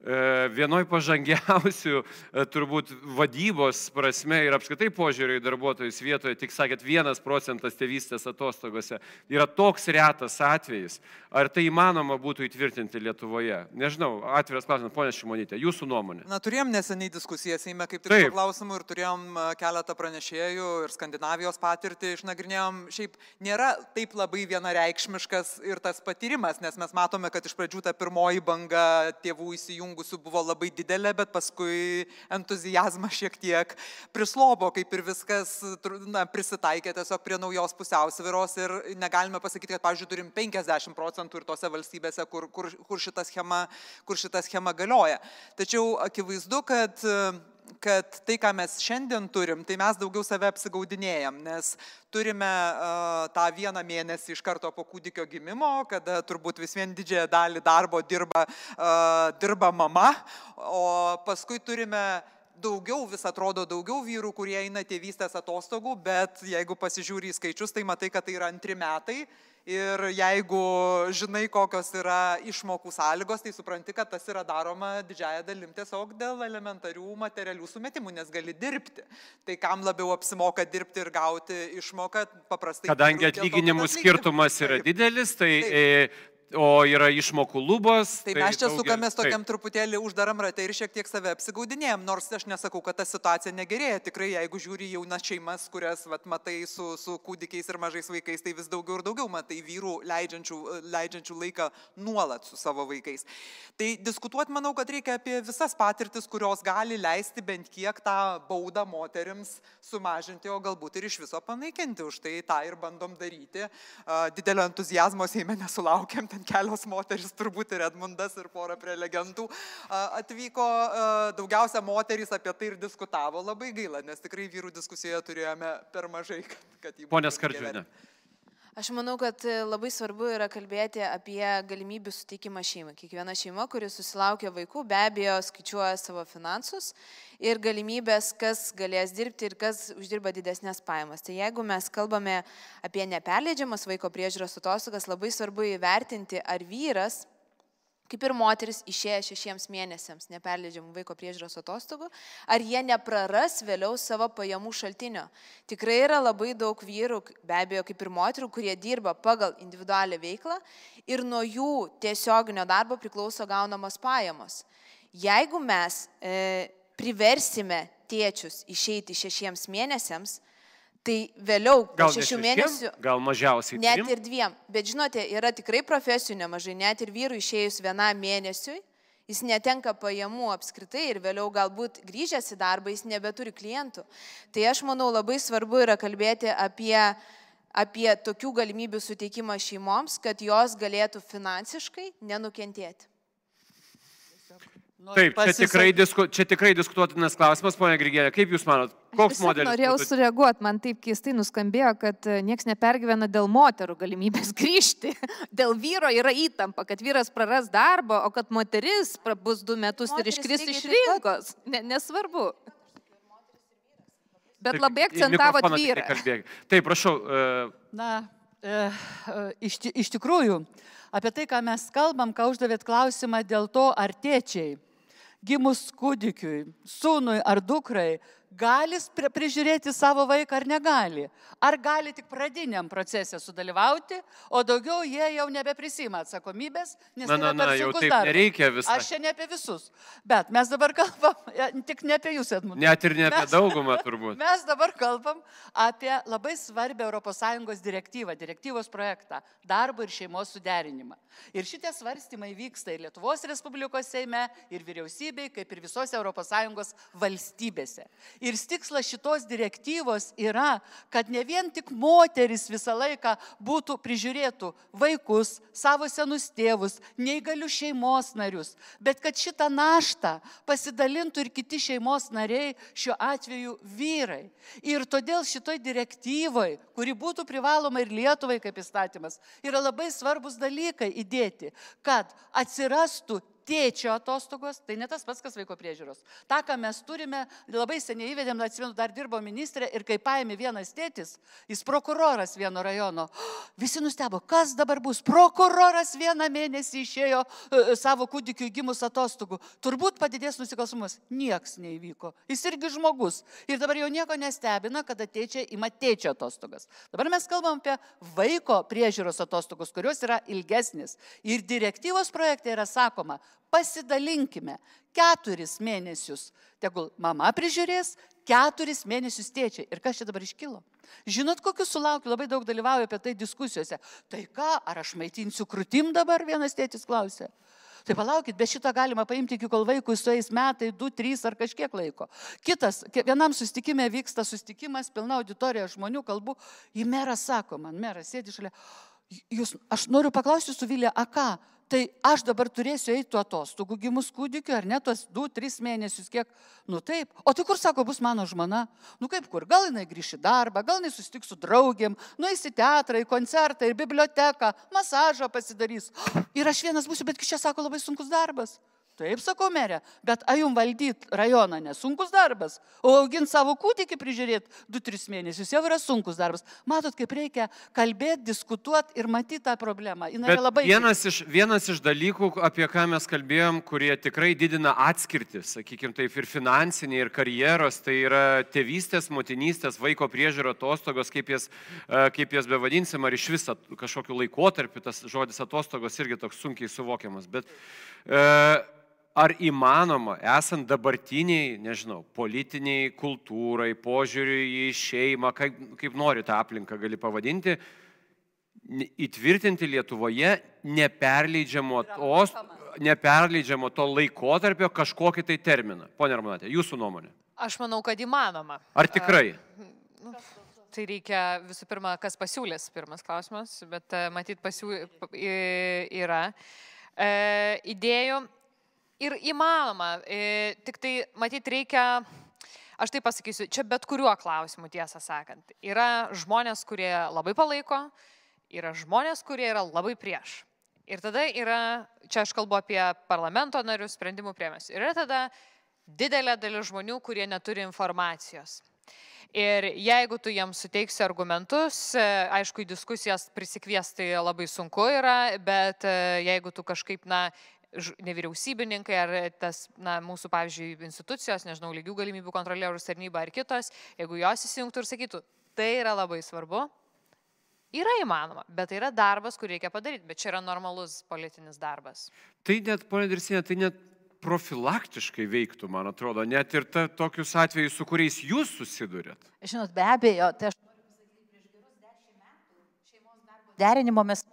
vienoj pažangiausių e, turbūt vadybos prasme ir apskaitai požiūrio į darbuotojus vietoje, tik sakėt, vienas procentas tėvystės atostogose yra toks retas atvejis. Ar tai įmanoma būtų įtvirtinti Lietuvoje? Nežinau, atviras klausimas, ponė Šimonytė, jūsų nuomonė.
Na, turėjom neseniai diskusiją Seime kaip tik šiuo klausimu ir turėjom e, keletą pranešėjų ir Skandinavijos patirtį išnagrinėjom. Šiaip nėra taip labai vienareikšmiškas ir tas patyrimas, nes mes matome, kad iš pradžių ta pirmoji banga tėvų įsijungė prisijungusių buvo labai didelė, bet paskui entuzijazmas šiek tiek prislobo, kaip ir viskas na, prisitaikė tiesiog prie naujos pusiausviros ir negalime pasakyti, kad, pavyzdžiui, turim 50 procentų ir tose valstybėse, kur, kur, kur, šita schema, kur šita schema galioja. Tačiau akivaizdu, kad kad tai, ką mes šiandien turim, tai mes daugiau save apsigaudinėjom, nes turime uh, tą vieną mėnesį iš karto po kūdikio gimimo, kada turbūt vis vien didžiąją dalį darbo dirba, uh, dirba mama, o paskui turime daugiau, vis atrodo daugiau vyrų, kurie eina tėvystės atostogų, bet jeigu pasižiūri į skaičius, tai matai, kad tai yra antri metai Ir jeigu žinai, kokios yra išmokų sąlygos, tai supranti, kad tas yra daroma didžiaja dalim tiesiog dėl elementarių materialių sumetimų, nes gali dirbti. Tai kam labiau apsimoka dirbti ir gauti išmoką, paprastai.
Kadangi atlyginimų skirtumas yra didelis, tai Taip. O yra išmokų lubos.
Tai, tai mes čia daugia... sukamės tokiam taip. truputėlį uždaram ratę ir šiek tiek save apsigaudinėjom, nors aš nesakau, kad ta situacija negerėja. Tikrai, jeigu žiūri jaunas šeimas, kurias vat, matai su, su kūdikiais ir mažais vaikais, tai vis daugiau ir daugiau matai vyrų leidžiančių, leidžiančių laiką nuolat su savo vaikais. Tai diskutuoti manau, kad reikia apie visas patirtis, kurios gali leisti bent kiek tą baudą moteriams sumažinti, o galbūt ir iš viso panaikinti. Už tai tą ir bandom daryti. Didelio entuzijazmo Seime nesulaukėm. Ten kelios moteris, turbūt ir Edmundas, ir pora prelegentų atvyko, daugiausia moterys apie tai ir diskutavo, labai gaila, nes tikrai vyrų diskusijoje turėjome per mažai, kad, kad jį būtų.
Pone Skardžiūnė.
Aš manau, kad e, labai svarbu yra kalbėti apie galimybių suteikimą šeimai. Kiekviena šeima, kuri susilaukia vaikų, be abejo skaičiuoja savo finansus ir galimybės, kas galės dirbti ir kas uždirba didesnės pajamas. Tai jeigu mes kalbame apie neperleidžiamas vaiko priežiūros atostogas, labai svarbu įvertinti, ar vyras kaip ir moteris išėję šešiems mėnesiams neperleidžiamų vaiko priežiūros atostogų, ar jie nepraras vėliau savo pajamų šaltinio. Tikrai yra labai daug vyrų, be abejo, kaip ir moterų, kurie dirba pagal individualią veiklą ir nuo jų tiesioginio darbo priklauso gaunamos pajamos. Jeigu mes e, priversime tėčius išeiti šešiems mėnesiams, Tai vėliau, po
gal
šešių mėnesių.
Gal mažiausiai.
Net trim? ir dviem. Bet žinote, yra tikrai profesijų nemažai, net ir vyrų išėjus vienam mėnesiui, jis netenka pajamų apskritai ir vėliau galbūt grįžęs į darbą jis nebeturi klientų. Tai aš manau labai svarbu yra kalbėti apie, apie tokių galimybių suteikimą šeimoms, kad jos galėtų finansiškai nenukentėti.
Taip, čia tikrai, disku, čia tikrai diskutuotinas klausimas, ponia Grigėlė, kaip Jūs manot, koks modelis?
Norėjau būtų... sureaguoti, man taip keistai nuskambėjo, kad e, niekas nepergyvena dėl moterų galimybės grįžti. Dėl vyro yra įtampa, kad vyras praras darbą, o kad moteris bus du metus moteris ir iškris iš rinkos. Ne, nesvarbu. Bet Taip, labai akcentavo vyrą.
Taip, prašau.
Uh... Na, e, iš, iš tikrųjų, apie tai, ką mes kalbam, ką uždavėt klausimą dėl to, ar tėčiai gimus kūdikiui, sūnui ar dukrai gali prižiūrėti savo vaiką ar negali. Ar gali tik pradiniam procese sudalyvauti, o daugiau jie jau nebeprisima atsakomybės, nes na, na, na, jau taip darbas.
nereikia visą.
Aš čia ne apie visus. Bet mes dabar kalbam, tik ne apie jūs, Edmundas.
Net ir ne apie mes, daugumą turbūt.
Mes dabar kalbam apie labai svarbią ES direktyvą, direktyvos projektą - darbo ir šeimos suderinimą. Ir šitie svarstymai vyksta ir Lietuvos Respublikos Seime, ir vyriausybei, kaip ir visose ES valstybėse. Ir tikslas šitos direktyvos yra, kad ne vien tik moteris visą laiką būtų prižiūrėtų vaikus, savo senus tėvus, neįgalių šeimos narius, bet kad šitą naštą pasidalintų ir kiti šeimos nariai, šiuo atveju vyrai. Ir todėl šitoj direktyvoj, kuri būtų privaloma ir Lietuvai kaip įstatymas, yra labai svarbus dalykai įdėti, kad atsirastų tėčio atostogos, tai ne tas pats, kas vaiko priežiūros. Ta, ką mes turime, labai seniai įvedėm, atsimenu, dar dirbo ministrė ir kai paėmė vienas tėtis, jis prokuroras vieno rajono, visi nustebo, kas dabar bus. Prokuroras vieną mėnesį išėjo uh, savo kūdikiu gimus atostogų. Turbūt padidės nusikalstamumas. Niekas neįvyko. Jis irgi žmogus. Ir dabar jau nieko nestebina, kada tėčiai ima tėčio atostogas. Dabar mes kalbam apie vaiko priežiūros atostogus, kurios yra ilgesnis. Ir direktyvos projekte yra sakoma, pasidalinkime keturis mėnesius, tegul mama prižiūrės, keturis mėnesius tėčiai. Ir kas čia dabar iškilo? Žinot, kokius sulaukiu, labai daug dalyvauju apie tai diskusijose. Tai ką, ar aš maitinsiu krūtim dabar, vienas tėtis klausė. Tai palaukit, be šito galima paimti iki kol vaikui sueis metai, du, trys ar kažkiek laiko. Kitas, vienam sustikime vyksta sustikimas, pilna auditorija žmonių, kalbu, į merą sako, man meras sėdi šalia, jūs, aš noriu paklausti su Vilė, a ką, tai aš dabar turėsiu eiti atostogų gimus kūdikiu, ar ne tos 2-3 mėnesius, kiek, nu taip. O tai kur, sako, bus mano žmona? Nu kaip kur, gal jinai grįš į darbą, gal jinai susitiks su draugiam, nueis į teatrą, į koncertą, į biblioteką, masažą pasidarys. Ir aš vienas būsiu, bet čia sako labai sunkus darbas. Taip, sakau, merė, bet a jum valdyti rajoną nesunkus darbas, o auginti savo kūdikį prižiūrėti 2-3 mėnesius jau yra sunkus darbas. Matot, kaip reikia kalbėti, diskutuoti ir matyti tą problemą.
Labai... Vienas iš, vienas iš dalykų, apie ką mes kalbėjom, kurie tikrai didina atskirtį, sakykime, taip ir finansiniai, ir karjeros, tai yra tėvystės, motinystės, vaiko priežiūro atostogos, kaip jas, e, kaip jas bevadinsim, ar iš viso kažkokiu laikotarpiu tas žodis atostogos irgi toks sunkiai suvokiamas. Bet, e, ar įmanoma, esant dabartiniai, nežinau, politiniai kultūrai, požiūriui į šeimą, kaip, kaip nori tą aplinką gali pavadinti, įtvirtinti Lietuvoje neperleidžiamo, tos, neperleidžiamo to laikotarpio kažkokį tai terminą. Pone Armanatė, jūsų nuomonė?
Aš manau, kad įmanoma.
Ar tikrai?
Uh, tai reikia visų pirma, kas pasiūlės, pirmas klausimas, bet matyt pasiū... yra e, idėjų ir įmanoma. E, tik tai, matyt, reikia, aš tai pasakysiu, čia bet kuriuo klausimu, tiesą sakant. Yra žmonės, kurie labai palaiko, yra žmonės, kurie yra labai prieš. Ir tada yra, čia aš kalbu apie parlamento narius, sprendimų priemės. Yra tada didelė dalis žmonių, kurie neturi informacijos. Ir jeigu tu jiems suteiksi argumentus, e, aišku, į diskusijas prisikviesti labai sunku yra, bet e, jeigu tu kažkaip, na, nevyriausybininkai ar tas, na, mūsų, pavyzdžiui, institucijos, nežinau, lygių galimybių kontrolierius tarnyba ar kitos, jeigu jos įsijungtų ir sakytų, tai yra labai svarbu, yra įmanoma, bet tai yra darbas, kurį reikia padaryti, bet čia yra normalus politinis darbas.
Tai net, ponė Dirsinė, tai net profilaktiškai veiktų, man atrodo, net ir ta, tokius atvejus, su kuriais jūs susidurėt.
Žinot, be abejo, tai aš noriu pasakyti, prieš gerus dešimt metų šeimos darbo derinimo mes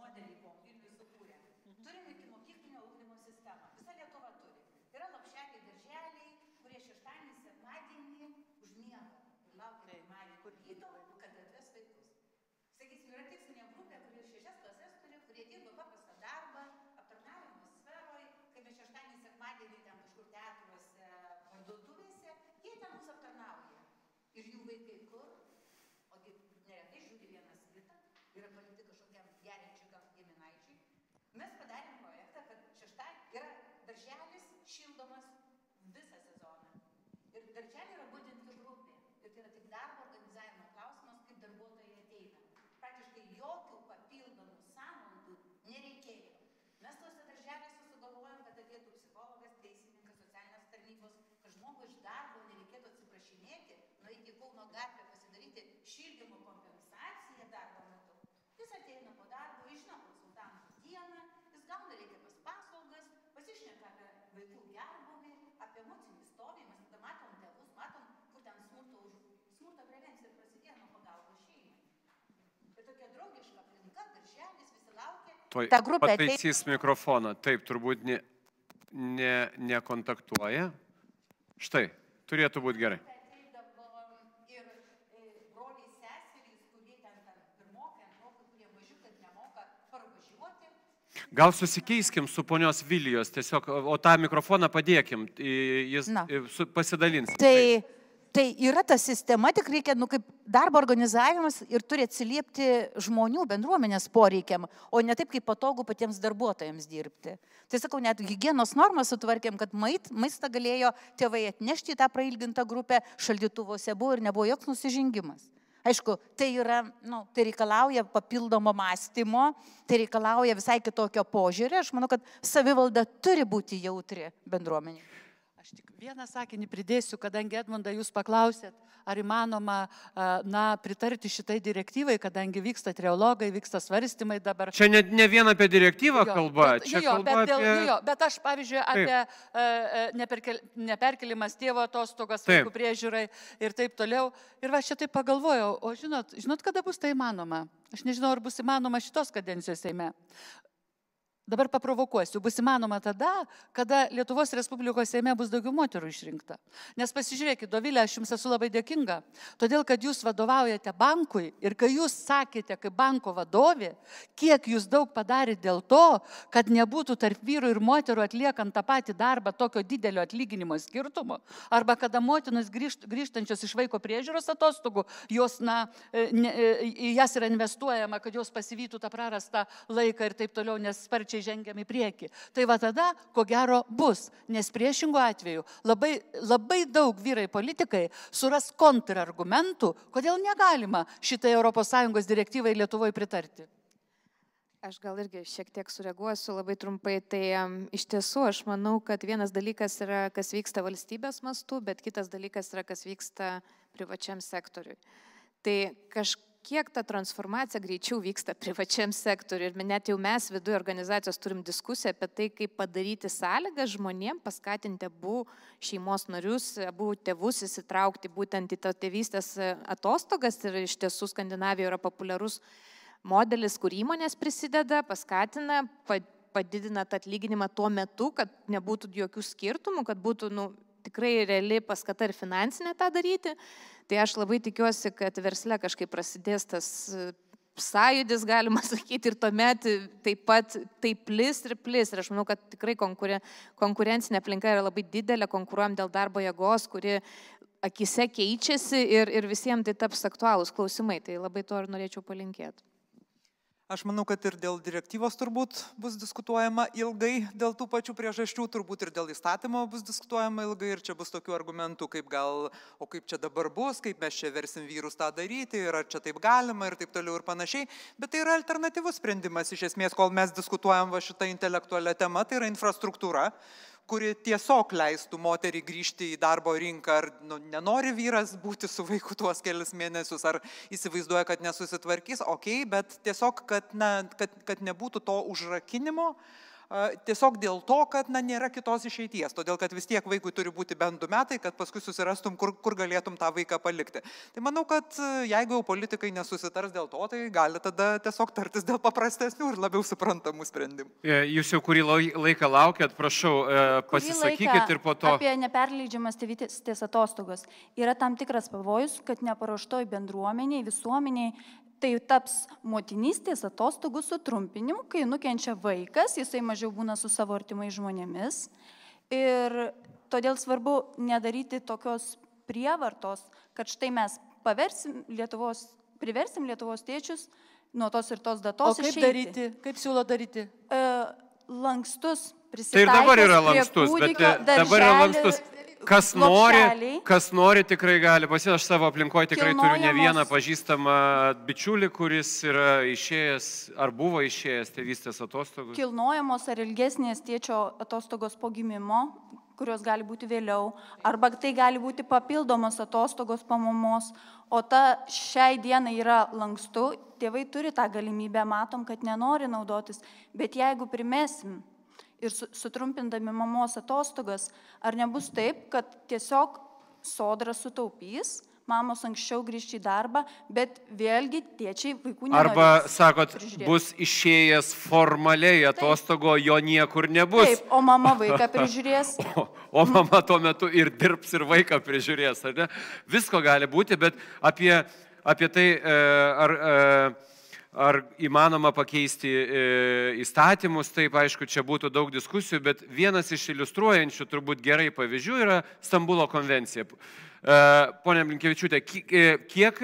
šildymo kompensacija darbo metu. Jis ateina po darbo, jis žino konsultantų dieną, jis gauna reikiamas paslaugas, pasišneka apie vaikų gerbuvį, apie emocinį stovį, mes tada matom tėvus, matom, kur ten smurto, už, smurto prevencija prasidėjo nuo pagalbos šeimai. Ir tokia draugiška aplinka, darželis, visi laukia.
Tuoj
Ta grupė atei-
pataisys mikrofoną. Taip, turbūt ne, ne, nekontaktuoja. Štai, turėtų būti gerai.
ateidavo ir e, broliai seserys, kurie ten ten pirmokai, antrokai, kurie mažiukai kad nemoka parvažiuoti.
Gal susikeiskim su ponios Vilijos, tiesiog, o tą mikrofoną padėkim, jis
Na.
pasidalins.
Tai, tai yra ta sistema, tik reikia, nu, kaip darbo organizavimas ir turi atsiliepti žmonių bendruomenės poreikiam, o ne taip, kaip patogu patiems darbuotojams dirbti. Tai sakau, net hygienos normas sutvarkėm, kad mait, maistą galėjo tėvai atnešti į tą prailgintą grupę, šaldytuvose buvo ir nebuvo joks nusižengimas. Aišku, tai, yra, nu, tai reikalauja papildomo mąstymo, tai reikalauja visai kitokio požiūrio. Aš manau, kad savivalda turi būti jautri bendruomenė.
Aš tik vieną sakinį pridėsiu, kadangi Edmunda jūs paklausėt, ar įmanoma na, pritarti šitai direktyvai, kadangi vyksta triologai, vyksta svarstymai dabar.
Čia ne, ne vien apie direktyvą
Jo,
kalba,
bet-
čia
jo,
kalba
bet, dėl,
apie...
jo, jo, bet aš, pavyzdžiui, apie e, e, neperkel, neperkelimas tėvo atostogas,
Taip.
vaikų priežiūrai ir taip toliau. Ir va, šitai pagalvojau, o žinot, žinot, kada bus tai įmanoma? Aš nežinau, ar bus įmanoma šitos kadencijos Seime. Dabar paprovokuosiu, bus įmanoma tada, kada Lietuvos Respublikos Seime bus daugiau moterų išrinkta. Nes pasižiūrėkit, Dovilė, aš jums esu labai dėkinga, todėl kad jūs vadovaujate bankui ir kai jūs sakėte kaip banko vadovė, kiek jūs daug padarėte dėl to, kad nebūtų tarp vyrų ir moterų atliekant tą patį darbą tokio didelio atlyginimo skirtumo, arba kada motinos grįžt, grįžtančios iš vaiko priežiūros atostogų, jos, na, e, ne, e, jas yra investuojama, kad jos pasivytų tą prarastą laiką ir taip toliau, nes sparčiai žengiam į priekį. Tai va tada, ko gero, bus, nes priešingų atveju labai, labai daug vyrai politikai suras kontrargumentų, kodėl negalima šitai ES direktyvai Lietuvoje pritarti.
Aš gal irgi šiek tiek sureaguosiu labai trumpai. Tai iš tiesų aš manau, kad vienas dalykas yra, kas vyksta valstybės mastu, bet kitas dalykas yra, kas vyksta privačiam sektoriui. Tai kažkaip kiek ta transformacija greičiau vyksta privačiam sektoriu ir net jau mes viduje organizacijos turim diskusiją apie tai, kaip padaryti sąlygą žmonėm, paskatinti abu šeimos narius, abu tėvus įsitraukti būtent į tą tėvystės atostogas. Ir iš tiesų Skandinavijoje yra populiarus modelis, kur įmonės prisideda, paskatina, padidina tą atlyginimą tuo metu, kad nebūtų jokių skirtumų, kad būtų nu, tikrai reali paskata ir finansinė tą daryti. Tai aš labai tikiuosi, kad versle kažkaip prasidės tas sąjudis, galima sakyti, ir tuomet taip pat taip plis ir plis. Ir aš manau, kad tikrai konkuren, konkurencinė aplinka yra labai didelė, konkuruojam dėl darbo jėgos, kuri akise keičiasi ir, ir visiems tai taps aktualūs klausimai. Tai labai to ir norėčiau palinkėti.
Aš manau, kad ir dėl direktyvos turbūt bus diskutuojama ilgai, dėl tų pačių priežasčių, turbūt ir dėl įstatymo bus diskutuojama ilgai ir čia bus tokių argumentų, kaip gal, o kaip čia dabar bus, kaip mes čia versim vyrus tą daryti ir ar čia taip galima ir taip toliau ir panašiai. Bet tai yra alternatyvus sprendimas iš esmės, kol mes diskutuojam va šitą intelektualią temą, tai yra infrastruktūra kuri tiesiog leistų moteriai grįžti į darbo rinką, ar nu, nenori vyras būti su vaiku tuos kelius mėnesius, ar įsivaizduoja, kad nesusitvarkys, okei, okay, bet tiesiog, kad, na, kad, kad nebūtų to užrakinimo, tiesiog dėl to, kad na, nėra kitos išeities, todėl kad vis tiek vaikui turi būti bent du metai, kad paskui susirastum, kur, kur galėtum tą vaiką palikti. Tai manau, kad jeigu jau politikai nesusitars dėl to, tai gali tada tiesiog tartis dėl paprastesnių ir labiau suprantamų sprendimų.
Jūs jau kurį laiką laukėt, prašau, pasisakykit ir po to.
Apie neperleidžiamas tėvystės atostogos. Yra tam tikras pavojus, kad neparuoštoj bendruomeniai, visuomeniai tai taps motinystės atostogų sutrumpinimu, kai nukenčia vaikas, jisai mažiau būna su savo artimai žmonėmis. Ir todėl svarbu nedaryti tokios prievartos, kad štai mes paversim Lietuvos, priversim Lietuvos tėčius nuo tos ir tos datos.
O kaip
išeiti.
daryti? Kaip siūlo daryti?
E, lankstus,
Tai ir dabar yra lankstus, bet
kūdikio,
dabar yra lankstus. Kas nori, kas nori, tikrai gali pasiekti. Aš savo aplinkoje tikrai turiu ne
Kilnojamos-
vieną pažįstamą bičiulį, kuris yra išėjęs ar buvo išėjęs tėvystės atostogų.
kilnojamos ar ilgesnės tėčio atostogos po gimimo, kurios gali būti vėliau, arba tai gali būti papildomos atostogos pamamos, o ta šiai dienai yra lankstu, tėvai turi tą galimybę, matom, kad nenori naudotis, bet jeigu primesim ir sutrumpindami mamos atostogas, ar nebus taip, kad tiesiog sodra sutaupys, mamos anksčiau grįžti į darbą, bet vėlgi tėčiai vaikų nenorės.
Arba, sakot, bus išėjęs formaliai atostogo, Taip. jo niekur nebus. Taip,
o mama vaiką prižiūrės.
O, o mama tuo metu ir dirbs, ir vaiką prižiūrės, ar ne? Visko gali būti, bet apie, apie tai, e, ar... ar e, ar įmanoma pakeisti e, įstatymus, taip aišku, čia būtų daug diskusijų, bet vienas iš iliustruojančių turbūt gerai pavyzdžių yra Stambulo konvencija. E, pone Blinkievičiūtė, e, kiek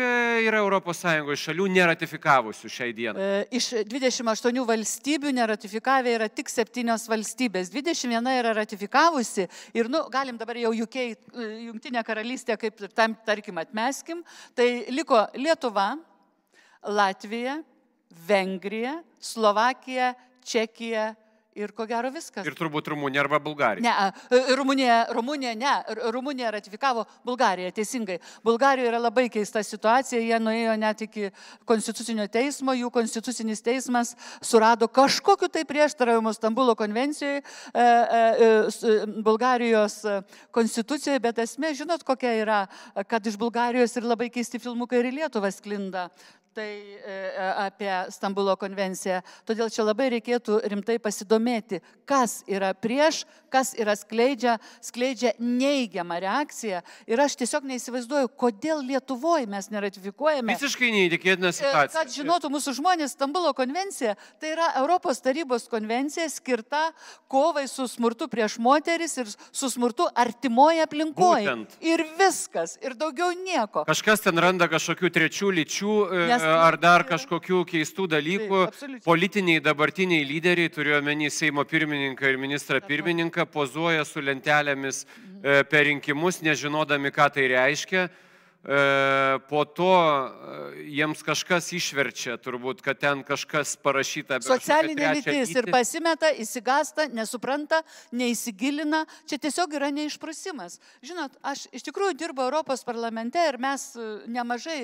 yra ES šalių neratifikavusių šiai dienai?
Iš 28 valstybių neratifikavę yra tik 7 valstybės, 21 yra ratifikavusi ir, nu, galim dabar jau UK, Jungtinė karalystė, kaip tam, tarkim, atmeskim, tai liko Lietuva, Latvija, Vengrija, Slovakija, Čekija ir ko gero viskas.
Ir turbūt Rumunija arba Bulgarija.
Ne, Rumunija, Rumunija, ne, Rumunija ratifikavo Bulgariją, teisingai. Bulgarijoje yra labai keista situacija, jie nuėjo net iki konstitucinio teismo, jų konstitucinis teismas surado kažkokiu tai prieštaravimu Stambulo konvencijoje, e, e, Bulgarijos konstitucijoje, bet esmė, žinot, kokia yra, kad iš Bulgarijos ir labai keisti filmukai ir Lietuvą sklinda tai e, apie Stambulo konvenciją. Todėl čia labai reikėtų rimtai pasidomėti, kas yra prieš, kas yra skleidžia, skleidžia neigiamą reakciją. Ir aš tiesiog neįsivaizduoju, kodėl Lietuvoje mes neratifikuojame.
Visiškai neįtikėtina e, situacija.
Kad žinotų mūsų žmonės, Stambulo konvencija tai yra Europos tarybos konvencija skirta kovai su smurtu prieš moteris ir su smurtu artimoje aplinkoje. Būtent. Ir viskas, ir daugiau nieko.
Kažkas ten randa kažkokių trečių lyčių. E, Nes ar dar kažkokių keistų dalykų. Politiniai dabartiniai lyderiai, turiuomenį Seimo pirmininką ir ministrą pirmininką, pozuoja su lentelėmis. E, per rinkimus, nežinodami, ką tai reiškia. E, po to e, jiems kažkas išverčia, turbūt, kad ten kažkas parašyta.
Socialinė lytis ir pasimeta, įsigasta, nesupranta, neįsigilina. Čia tiesiog yra neišprusimas. Žinot, aš iš tikrųjų dirbu Europos parlamente ir mes e, nemažai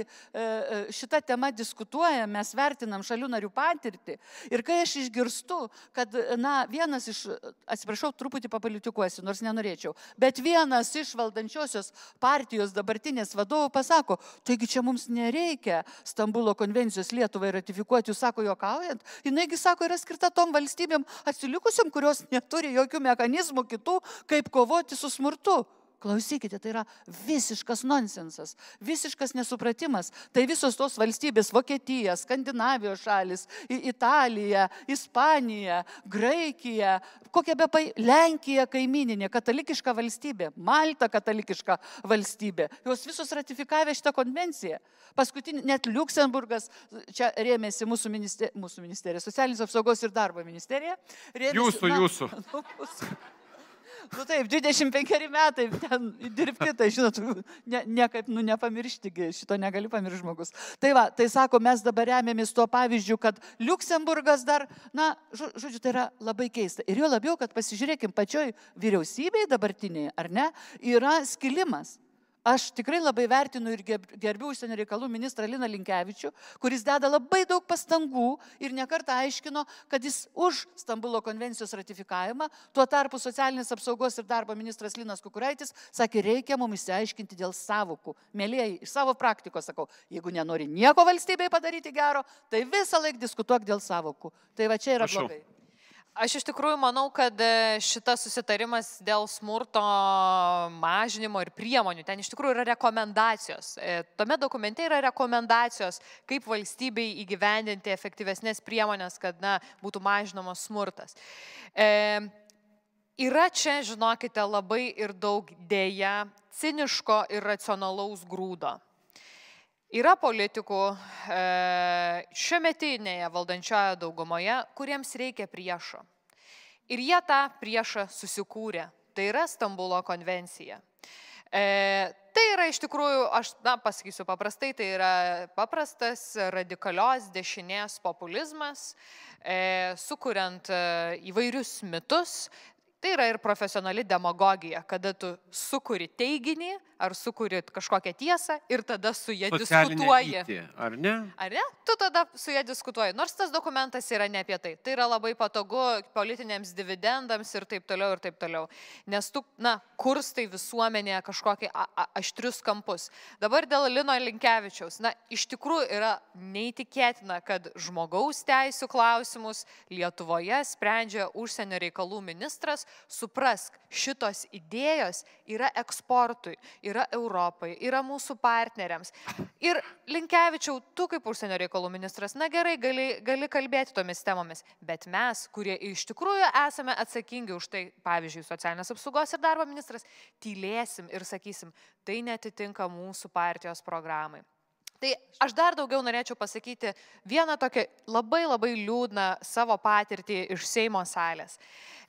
šitą temą diskutuojame, mes vertinam šalių narių patirtį. Ir kai aš išgirstu, kad, na, vienas iš, atsiprašau, truputį papolitikuosiu, nors nenorėčiau, bet vienas iš valdančiosios partijos dabartinės vadovų pasako, taigi čia mums nereikia Stambulo konvencijos Lietuvai ratifikuoti, jūs sako juokaujant, jinaigi sako yra skirta tom valstybėm atsilikusiam, kurios neturi jokių mechanizmų kitų, kaip kovoti su smurtu. Klausykite, tai yra visiškas nonsensas, visiškas nesupratimas. Tai visos tos valstybės - Vokietija, Skandinavijos šalis, Italija, Ispanija, Graikija, kokia be pai, Lenkija kaimininė, katalikiška valstybė, Malta katalikiška valstybė. Jos visos ratifikavę šitą konvenciją. Paskutinį, net Luksemburgas, čia rėmėsi mūsų ministerija, mūsų ministerija socialinės apsaugos ir darbo ministerija. Rėmėsi,
jūsų, na, jūsų. Nu,
Nu taip, 25 metai ten dirbti, tai žinot, ne, niekaip, nu nepamiršti, šito negali pamiršti žmogus. Tai va, tai sako, mes dabar remiamės tuo pavyzdžiu, kad Luksemburgas dar, na, žodžiu, tai yra labai keista. Ir jo labiau, kad pasižiūrėkim, pačioj vyriausybei dabartiniai, ar ne, yra skilimas. Aš tikrai labai vertinu ir gerbiu užsienio reikalų ministrą Liną Linkevičių, kuris deda labai daug pastangų ir nekartą aiškino, kad jis už Stambulo konvencijos ratifikavimą, tuo tarpu socialinės apsaugos ir darbo ministras Linas Kukuraitis sakė, reikia mums įsiaiškinti dėl savokų. Mėlyjei, iš savo praktikos sakau, jeigu nenori nieko valstybei padaryti gero, tai visą laiką diskutuok dėl savokų. Tai va čia yra Prašau. blogai.
Aš iš tikrųjų manau, kad e, šitas susitarimas dėl smurto mažinimo ir priemonių, ten iš tikrųjų yra rekomendacijos. E, tome dokumente yra rekomendacijos, kaip valstybei įgyvendinti efektyvesnės priemonės, kad na, būtų mažinamas smurtas. E, yra čia, žinokite, labai ir daug dėja ciniško ir racionalaus grūdo. Yra politikų e, šiuometinėje valdančioje daugumoje, kuriems reikia priešo. Ir jie tą priešą susikūrė. Tai yra Stambulo konvencija. E, tai yra iš tikrųjų, aš na, pasakysiu paprastai, tai yra paprastas radikalios dešinės populizmas, e, sukuriant e, įvairius mitus, Tai yra ir profesionali demagogija, kada tu sukuri teiginį ar sukuri kažkokią tiesą ir tada su jie diskutuoji.
Įtį, ar ne?
Ar ne? Tu tada su jie diskutuoji. Nors tas dokumentas yra ne apie tai. Tai yra labai patogu politiniams dividendams ir taip toliau ir taip toliau. Nes tu, na, kurstai visuomenėje kažkokį aštrius kampus. Dabar dėl Lino Linkevičiaus. Na, iš tikrųjų yra neįtikėtina, kad žmogaus teisų klausimus Lietuvoje sprendžia užsienio reikalų ministras. Suprask, šitos idėjos yra eksportui yra Europai, yra mūsų partneriams. Ir Linkevičiau, tu kaip užsienio reikalų ministras, na gerai, gali, gali kalbėti tomis temomis, bet mes, kurie iš tikrųjų esame atsakingi už tai, pavyzdžiui, socialinės apsaugos ir darbo ministras, tylėsim ir sakysim, tai netitinka mūsų partijos programai. Tai aš dar daugiau norėčiau pasakyti vieną tokią labai labai liūdną savo patirtį iš Seimo salės.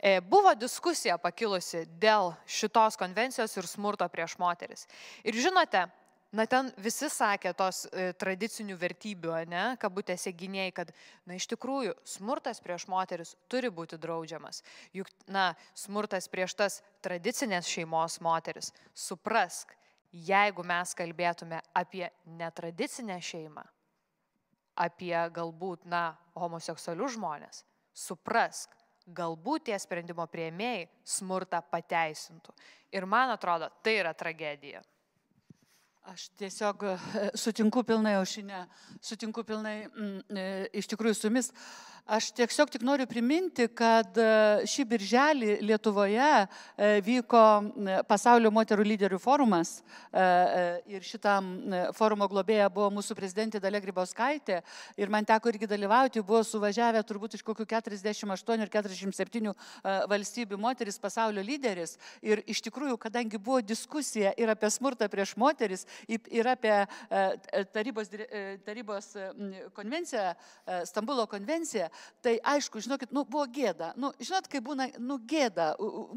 E, buvo diskusija pakilusi dėl šitos konvencijos ir smurto prieš moteris. Ir žinote, na ten visi sakė tos e, tradicinių vertybių, ne, kabutėse gynėjai, kad, na iš tikrųjų, smurtas prieš moteris turi būti draudžiamas. Juk, na, smurtas prieš tas tradicinės šeimos moteris, suprask, jeigu mes kalbėtume apie netradicinę šeimą, apie galbūt, na, homoseksualius žmonės, suprask, galbūt tie sprendimo prieimėjai smurtą pateisintų. Ir man atrodo, tai yra tragedija.
Aš tiesiog e, sutinku pilnai, aušinę, sutinku pilnai m, e, iš tikrųjų su jumis. Aš tiesiog tik noriu priminti, kad e, šį birželį Lietuvoje vyko pasaulio moterų lyderių forumas ir šitam forumo globėja buvo mūsų prezidentė Dalė Grybauskaitė ir man teko irgi dalyvauti, buvo suvažiavę turbūt iš kokių 48 ir 47 valstybių moteris pasaulio lyderis ir iš tikrųjų, kadangi buvo diskusija ir apie smurtą prieš moteris, ir apie e, tarybos, e, tarybos konvenciją, e, Stambulo konvenciją, tai aišku, žinokit, nu, buvo gėda. Nu, žinot, kai būna, nu, gėda,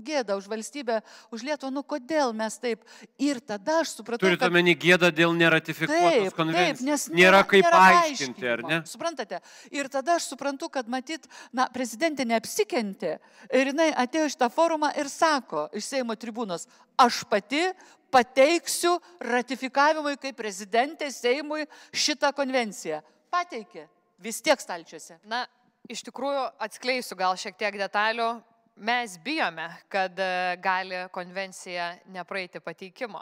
gėda už valstybę, už Lietuvą, nu, kodėl mes taip. Ir tada aš supratau.
Turite omeny gėdą dėl neratifikuotos taip, konvencijos. Taip, nes nėra, nėra kaip nėra aiškinti, ar ne?
Suprantate? Ir tada aš suprantu, kad matyt, na, prezidentė neapsikentė ir jinai atėjo iš tą forumą ir sako iš Seimo tribūnos, aš pati pateiksiu ratifikavimui kaip prezidentė Seimui šitą konvenciją. Pateikė vis tiek stalčiuose.
Na, iš tikrųjų atskleisiu gal šiek tiek detalių. Mes bijome, kad e, gali konvencija nepraeiti pateikimo.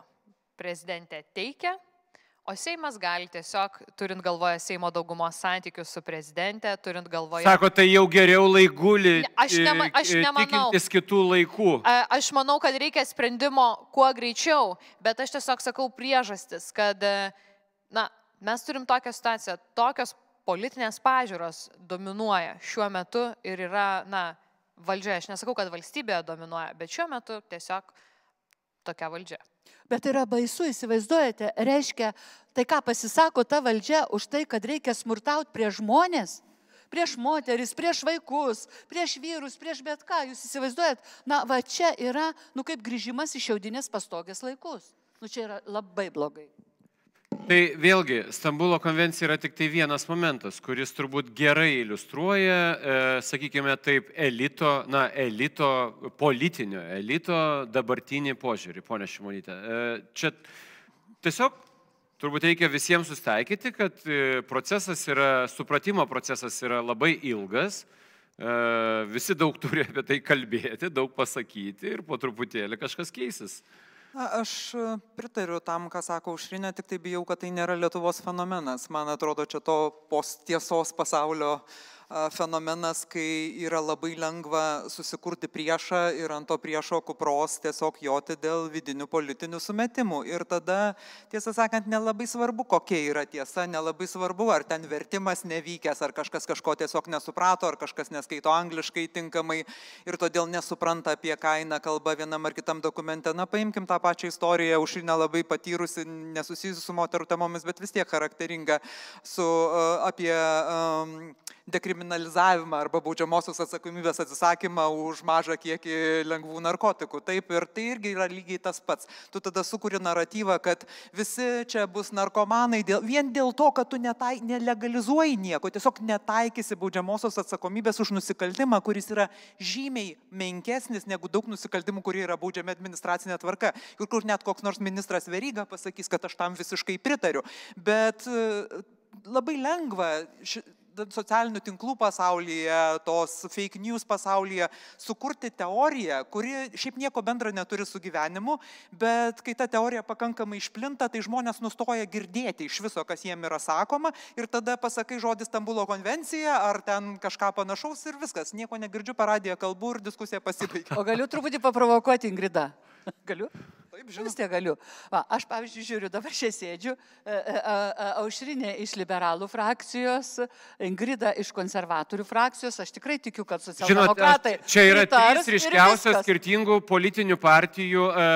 Prezidentė teikia, O Seimas gali tiesiog, turint galvoje Seimo daugumos santykius su prezidentė, turint galvoje...
Sako, tai jau geriau laikulį.
Aš, nema, aš nemanau.
Tikintis kitų laikų.
Aš manau, kad reikia sprendimo kuo greičiau, bet aš tiesiog sakau priežastis, kad, na, mes turim tokią situaciją, tokios politinės pažiūros dominuoja šiuo metu ir yra, na, valdžia. Aš nesakau, kad valstybė dominuoja, bet šiuo metu tiesiog tokia valdžia.
Bet yra baisu, įsivaizduojate, reiškia, tai ką pasisako ta valdžia už tai, kad reikia smurtauti prie žmonės, prieš moteris, prieš vaikus, prieš vyrus, prieš bet ką. Jūs įsivaizduojat, na va čia yra, nu kaip grįžimas iš šiaudinės pastogės laikus. Nu čia yra labai blogai.
Tai vėlgi, Stambulo konvencija yra tik tai vienas momentas, kuris turbūt gerai iliustruoja, e, sakykime taip, elito, na, elito, politinio elito dabartinį požiūrį, ponia Šimonytė. E, čia tiesiog turbūt reikia visiems sustaikyti, kad e, procesas yra, supratimo procesas yra labai ilgas, e, visi daug turi apie tai kalbėti, daug pasakyti ir po truputėlį kažkas keisis.
Na, aš e, pritariu tam, ką sako Užrinė, tik tai bijau, kad tai nėra Lietuvos fenomenas. Man atrodo, čia to postiesos pasaulio fenomenas, kai yra labai lengva susikurti priešą ir ant to priešo kupros tiesiog joti dėl vidinių politinių sumetimų. Ir tada, tiesą sakant, nelabai svarbu, kokia yra tiesa, nelabai svarbu, ar ten vertimas nevykęs, ar kažkas kažko tiesiog nesuprato, ar kažkas neskaito angliškai tinkamai ir todėl nesupranta, apie ką eina kalba vienam ar kitam dokumente. Na, paimkim tą pačią istoriją, užrinę labai patyrusi, nesusijusi su moterų temomis, bet vis tiek charakteringa su, uh, apie um, dekriminalizavimą arba baudžiamosios atsakomybės atsisakymą už mažą kiekį lengvų narkotikų. Taip ir tai irgi yra lygiai tas pats. Tu tada sukuri naratyvą, kad visi čia bus narkomanai dėl, vien dėl to, kad tu netai, nelegalizuoji nieko, tiesiog netaikysi baudžiamosios atsakomybės už nusikaltimą, kuris yra žymiai menkesnis negu daug nusikaltimų, kurie yra baudžiami administracinė tvarka. Ir kur net koks nors ministras Veryga pasakys, kad aš tam visiškai pritariu. Bet e, labai lengva socialinių tinklų pasaulyje, tos fake news pasaulyje, sukurti teoriją, kuri šiaip nieko bendra neturi su gyvenimu, bet kai ta teorija pakankamai išplinta, tai žmonės nustoja girdėti iš viso, kas jiem yra sakoma ir tada pasakai žodį Stambulo konvencija ar ten kažką panašaus ir viskas, nieko negirdžiu per radiją kalbų ir diskusija pasibaigia.
O galiu truputį paprovokuoti Ingrida. Galiu? Taip, žinau. Vis tiek galiu. Va, aš, pavyzdžiui, žiūriu, dabar čia sėdžiu, e, e, e, Aušrinė iš liberalų frakcijos, Ingrida iš konservatorių frakcijos, aš tikrai tikiu, kad socialdemokratai.
Žinot, čia yra trys ryškiausios skirtingų politinių partijų e,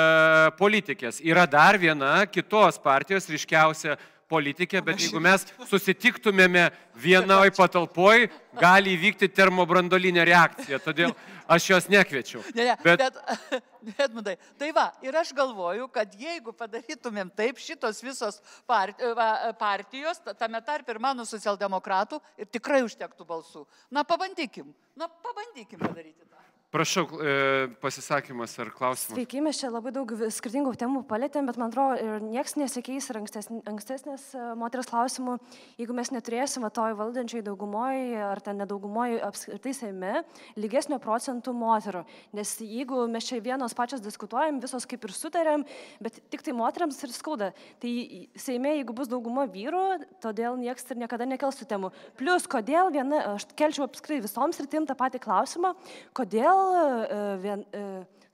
politikės. Yra dar viena kitos partijos ryškiausia politikė, bet jeigu mes susitiktumėme vienoje patalpoje, gali įvykti termobrandolinė reakcija. Todėl aš jos nekviečiau.
Ne, ne, bet, bet, Edmundai, tai va, ir aš galvoju, kad jeigu padarytumėm taip, šitos visos partijos, tame tarp ir mano socialdemokratų, ir tikrai užtektų balsų. Na, pabandykim, na, pabandykim padaryti tą.
Prašau, e, pasisakymas ar klausimas.
Sveiki, mes čia labai daug skirtingų temų palėtėm, bet man atrodo, ir niekas nesikeis ir ankstesnės, ankstesnės moters klausimų, jeigu mes neturėsim toj valdančiai daugumoje ar ten nedaugumoje apskritai seime lygesnio procentų moterų. Nes jeigu mes čia vienos pačios diskutuojam, visos kaip ir sutarėm, bet tik tai moteriams ir skauda. Tai seime, jeigu bus dauguma vyrų, todėl niekas ir niekada nekels tų temų. Plus, kodėl viena, aš kelčiau apskritai visoms rytim tą patį klausimą, kodėl E, vien, e,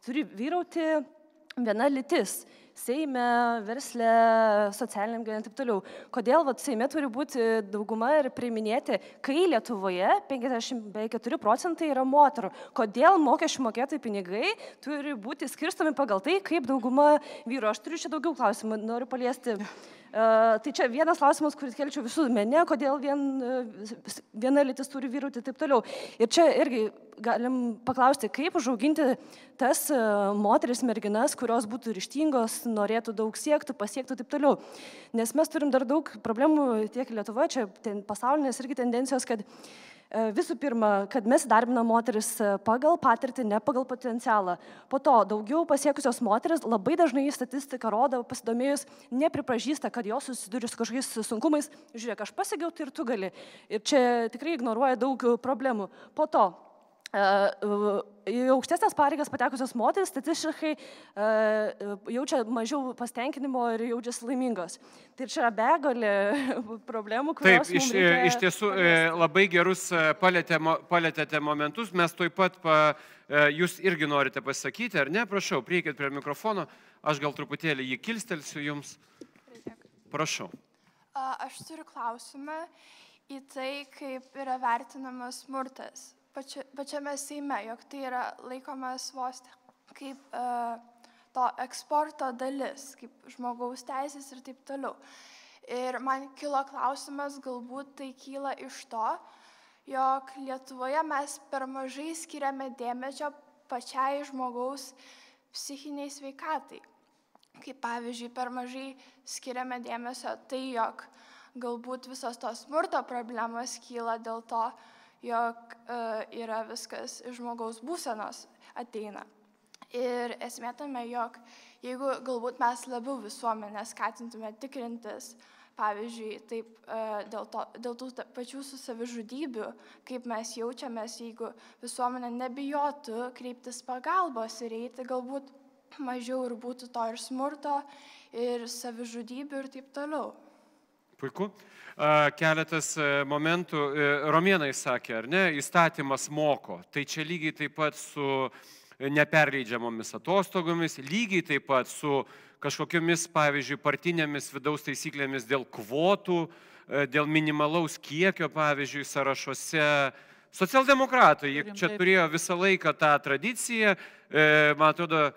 turi vyrauti viena lytis. Seime, versle, socialiniam gyvenimui ir taip toliau. Kodėl vat, Seime turi būti dauguma ir priiminėti, kai Lietuvoje 54 procentai yra moterų. Kodėl mokesčių mokėtojų pinigai turi būti skirstomi pagal tai, kaip dauguma vyru. Aš turiu čia daugiau klausimų, noriu paliesti Tai čia vienas klausimas, kuris kelčiau visų mene, kodėl vien, viena lytis turi vyrauti ir taip toliau. Ir čia irgi galim paklausti, kaip užauginti tas moteris, merginas, kurios būtų ryštingos, norėtų daug siektų, pasiektų ir taip toliau. Nes mes turim dar daug problemų tiek Lietuvoje, čia ten pasaulinės irgi tendencijos, kad uh, E, visų pirma, kad mes darbinam moteris e, pagal patirtį, ne pagal potencialą. Po to daugiau pasiekusios moteris labai dažnai statistika rodo, pasidomėjus, nepripažįsta, kad jos susiduri su kažkokiais sunkumais. Žiūrėk, aš pasiekiau, tai ir tu gali. Ir čia tikrai ignoruoja daug problemų. Po to į aukštesnės pareigas patekusios moteris statistiškai jaučia mažiau pasitenkinimo ir jaučiasi laimingos. Tai čia yra begalė problemų, kurios.
Taip, iš, iš tiesų paliesti. labai gerus palėtėte momentus. Mes taip pat, pa, jūs irgi norite pasakyti, ar ne? Prašau, prieikit prie mikrofono. Aš gal truputėlį jį kilstelsiu jums. Prašau.
Aš turiu klausimą į tai, kaip yra vertinamas smurtas pačia, pačiame Seime, jog tai yra laikomas vos kaip uh, to eksporto dalis, kaip žmogaus teisės ir taip toliau. Ir man kilo klausimas, galbūt tai kyla iš to, jog Lietuvoje mes per mažai skiriame dėmesio pačiai žmogaus psichiniai sveikatai. Kaip pavyzdžiui, per mažai skiriame dėmesio tai, jog galbūt visos tos smurto problemos kyla dėl to, jog uh, yra viskas iš žmogaus būsenos ateina. Ir esmė tame, jog jeigu galbūt mes labiau visuomenę skatintume tikrintis, pavyzdžiui, taip uh, dėl, to, dėl tų pačių su savižudybių, kaip mes jaučiamės, jeigu visuomenė nebijotų kreiptis pagalbos ir eiti, galbūt mažiau ir būtų to ir smurto, ir savižudybių ir taip toliau.
Puiku keletas e, momentų. E, Romėnai sakė, ar ne, įstatymas moko. Tai čia lygiai taip pat su neperleidžiamomis atostogomis, lygiai taip pat su kažkokiamis, pavyzdžiui, partinėmis vidaus taisyklėmis dėl kvotų, e, dėl minimalaus kiekio, pavyzdžiui, sąrašuose. Socialdemokratai čia turėjo visą laiką tą tradiciją, man atrodo,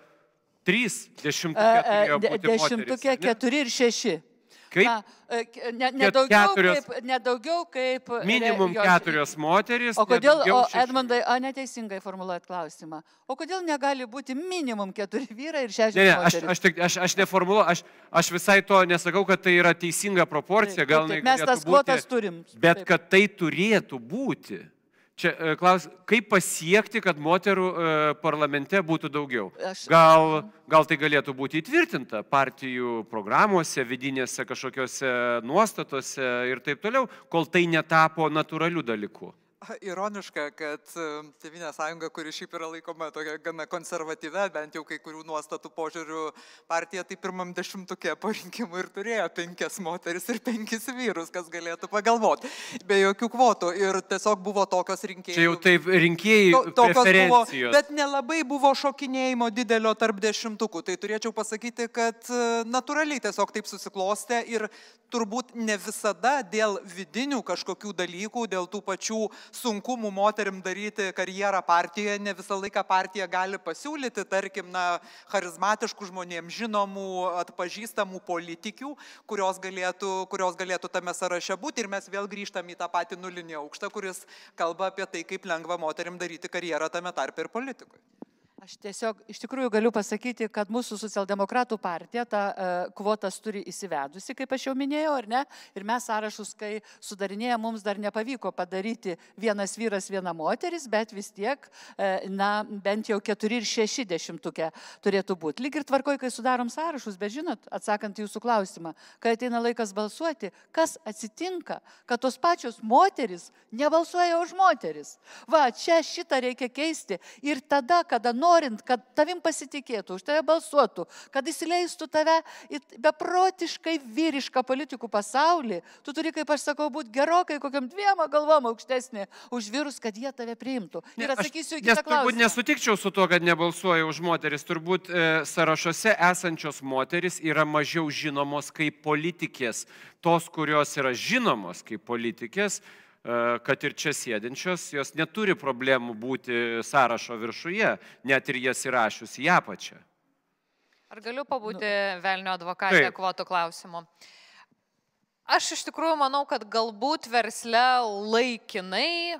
trys dešimtukė.
Dešimtukė, keturi ir šeši.
Kaip?
Na, nedaugiau ne keturios, kaip, nedaugiau kaip...
Minimum re, jos, keturios moteris.
O kodėl, o Edmundai, o neteisingai formuluojat klausimą. O kodėl negali būti minimum keturi vyrai ir šešios ne, ne,
moteris? Aš, aš, aš, aš neformuluoju, aš, aš visai to nesakau, kad tai yra teisinga proporcija, taip, gal
taip, mes tas kvotas turim.
Bet taip. kad tai turėtų būti. Čia e, klaus, kaip pasiekti, kad moterų e, parlamente būtų daugiau? Gal, gal tai galėtų būti įtvirtinta partijų programuose, vidinėse kažkokiose nuostatose ir taip toliau, kol tai netapo natūraliu dalyku.
Ironiška, kad e, Tevinė sąjunga, kuri šiaip yra laikoma tokia gana konservatyve, bent jau kai kurių nuostatų požiūrių partija, tai pirmam dešimtukė po rinkimų ir turėjo penkias moteris ir penkis vyrus, kas galėtų pagalvoti, be jokių kvotų. Ir tiesiog buvo tokios rinkėjai.
Čia jau taip rinkėjai. To, tokios buvo,
bet nelabai buvo šokinėjimo didelio tarp dešimtukų. Tai turėčiau pasakyti, kad e, natūraliai tiesiog taip susiklostė ir turbūt ne visada dėl vidinių kažkokių dalykų, dėl tų pačių sunkumų moterim daryti karjerą partijoje, ne visą laiką partija gali pasiūlyti, tarkim, na, charizmatiškų žmonėms žinomų, atpažįstamų politikių, kurios galėtų, kurios galėtų tame sąraše būti ir mes vėl grįžtam į tą patį nulinį aukštą, kuris kalba apie tai, kaip lengva moterim daryti karjerą tame tarpe ir politikoje.
Aš tiesiog iš tikrųjų galiu pasakyti, kad mūsų socialdemokratų partija tą uh, kvotas turi įsivedusi, kaip aš jau minėjau, ar ne? Ir mes sąrašus, kai sudarinėję, mums dar nepavyko padaryti vienas vyras, viena moteris, bet vis tiek, uh, na, bent jau keturi ir šeši dešimtukė turėtų būti. Lyg ir tvarkoj, kai sudarom sąrašus, bet žinot, atsakant jūsų klausimą, kai ateina laikas balsuoti, kas atsitinka, kad tos pačios moteris nebalsuoja už moteris. Va, čia šitą reikia keisti. Ir tada, kada nori norint, kad tavim pasitikėtų, už tave balsuotų, kad įsileistų tave į beprotiškai vyrišką politikų pasaulį, tu turi, kaip aš sakau, būti gerokai kokiam dviem galvom aukštesnė už vyrus, kad jie tave priimtų. Ir atsakysiu į kitą klausimą.
Turbūt nesutikčiau su tuo, kad nebalsuoja už moteris. Turbūt e, sąrašuose esančios moteris yra mažiau žinomos kaip politikės. Tos, kurios yra žinomos kaip politikės, kad ir čia sėdinčios, jos neturi problemų būti sąrašo viršuje, net ir jas įrašius į apačią.
Ar galiu pabūti nu, velnio advokatė kvotų klausimu? Aš iš tikrųjų manau, kad galbūt versle laikinai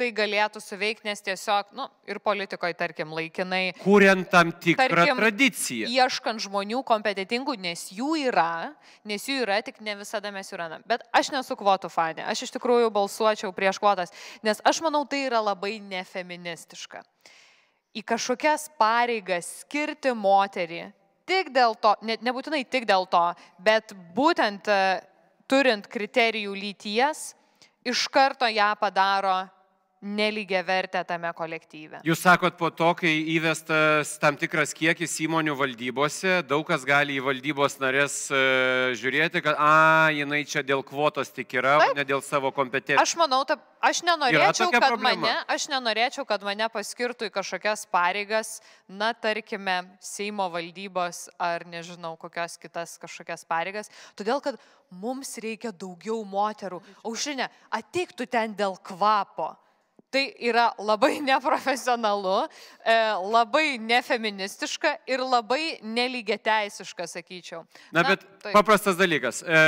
tai galėtų suveikti, nes tiesiog, nu, ir politikoje, tarkim, laikinai.
Kuriant tam tikrą tarkim, tradiciją.
Ieškant žmonių kompetitingų, nes jų yra, nes jų yra, tik ne visada mes jų randam. Bet aš nesu kvotų fanė, aš iš tikrųjų balsuočiau prieš kvotas, nes aš manau, tai yra labai nefeministiška. Į kažkokias pareigas skirti moterį tik dėl to, ne, nebūtinai tik dėl to, bet būtent uh, turint kriterijų lyties, iš karto ją padaro nelygia vertę tame kolektyve.
Jūs sakot, po to, kai įvestas tam tikras kiekis įmonių valdybose, daug kas gali į valdybos narės e, žiūrėti, kad, a, jinai čia dėl kvotos tik yra, Taip. ne dėl savo kompetencijos.
Aš manau, ta, aš nenorėčiau, kad problema. mane, aš nenorėčiau, kad mane paskirtų į kažkokias pareigas, na, tarkime, Seimo valdybos ar nežinau, kokias kitas kažkokias pareigas, todėl kad mums reikia daugiau moterų. Aušrinė, ateik tu ten dėl kvapo. Tai yra labai neprofesionalu, e, labai nefeministiška ir labai nelygia teisiška, sakyčiau.
Na, Na bet tai. paprastas dalykas. E,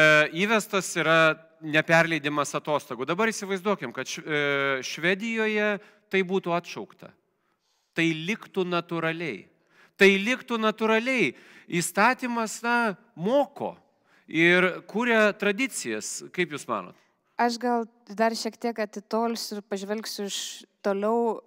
įvestas yra neperleidimas atostogų. Dabar įsivaizduokim, kad e, Švedijoje tai būtų atšaukta. Tai liktų natūraliai. Tai liktų natūraliai. Įstatymas, na, moko ir kūrė tradicijas, kaip Jūs manot?
Aš gal dar šiek tiek atitolsiu ir pažvelgsiu iš toliau.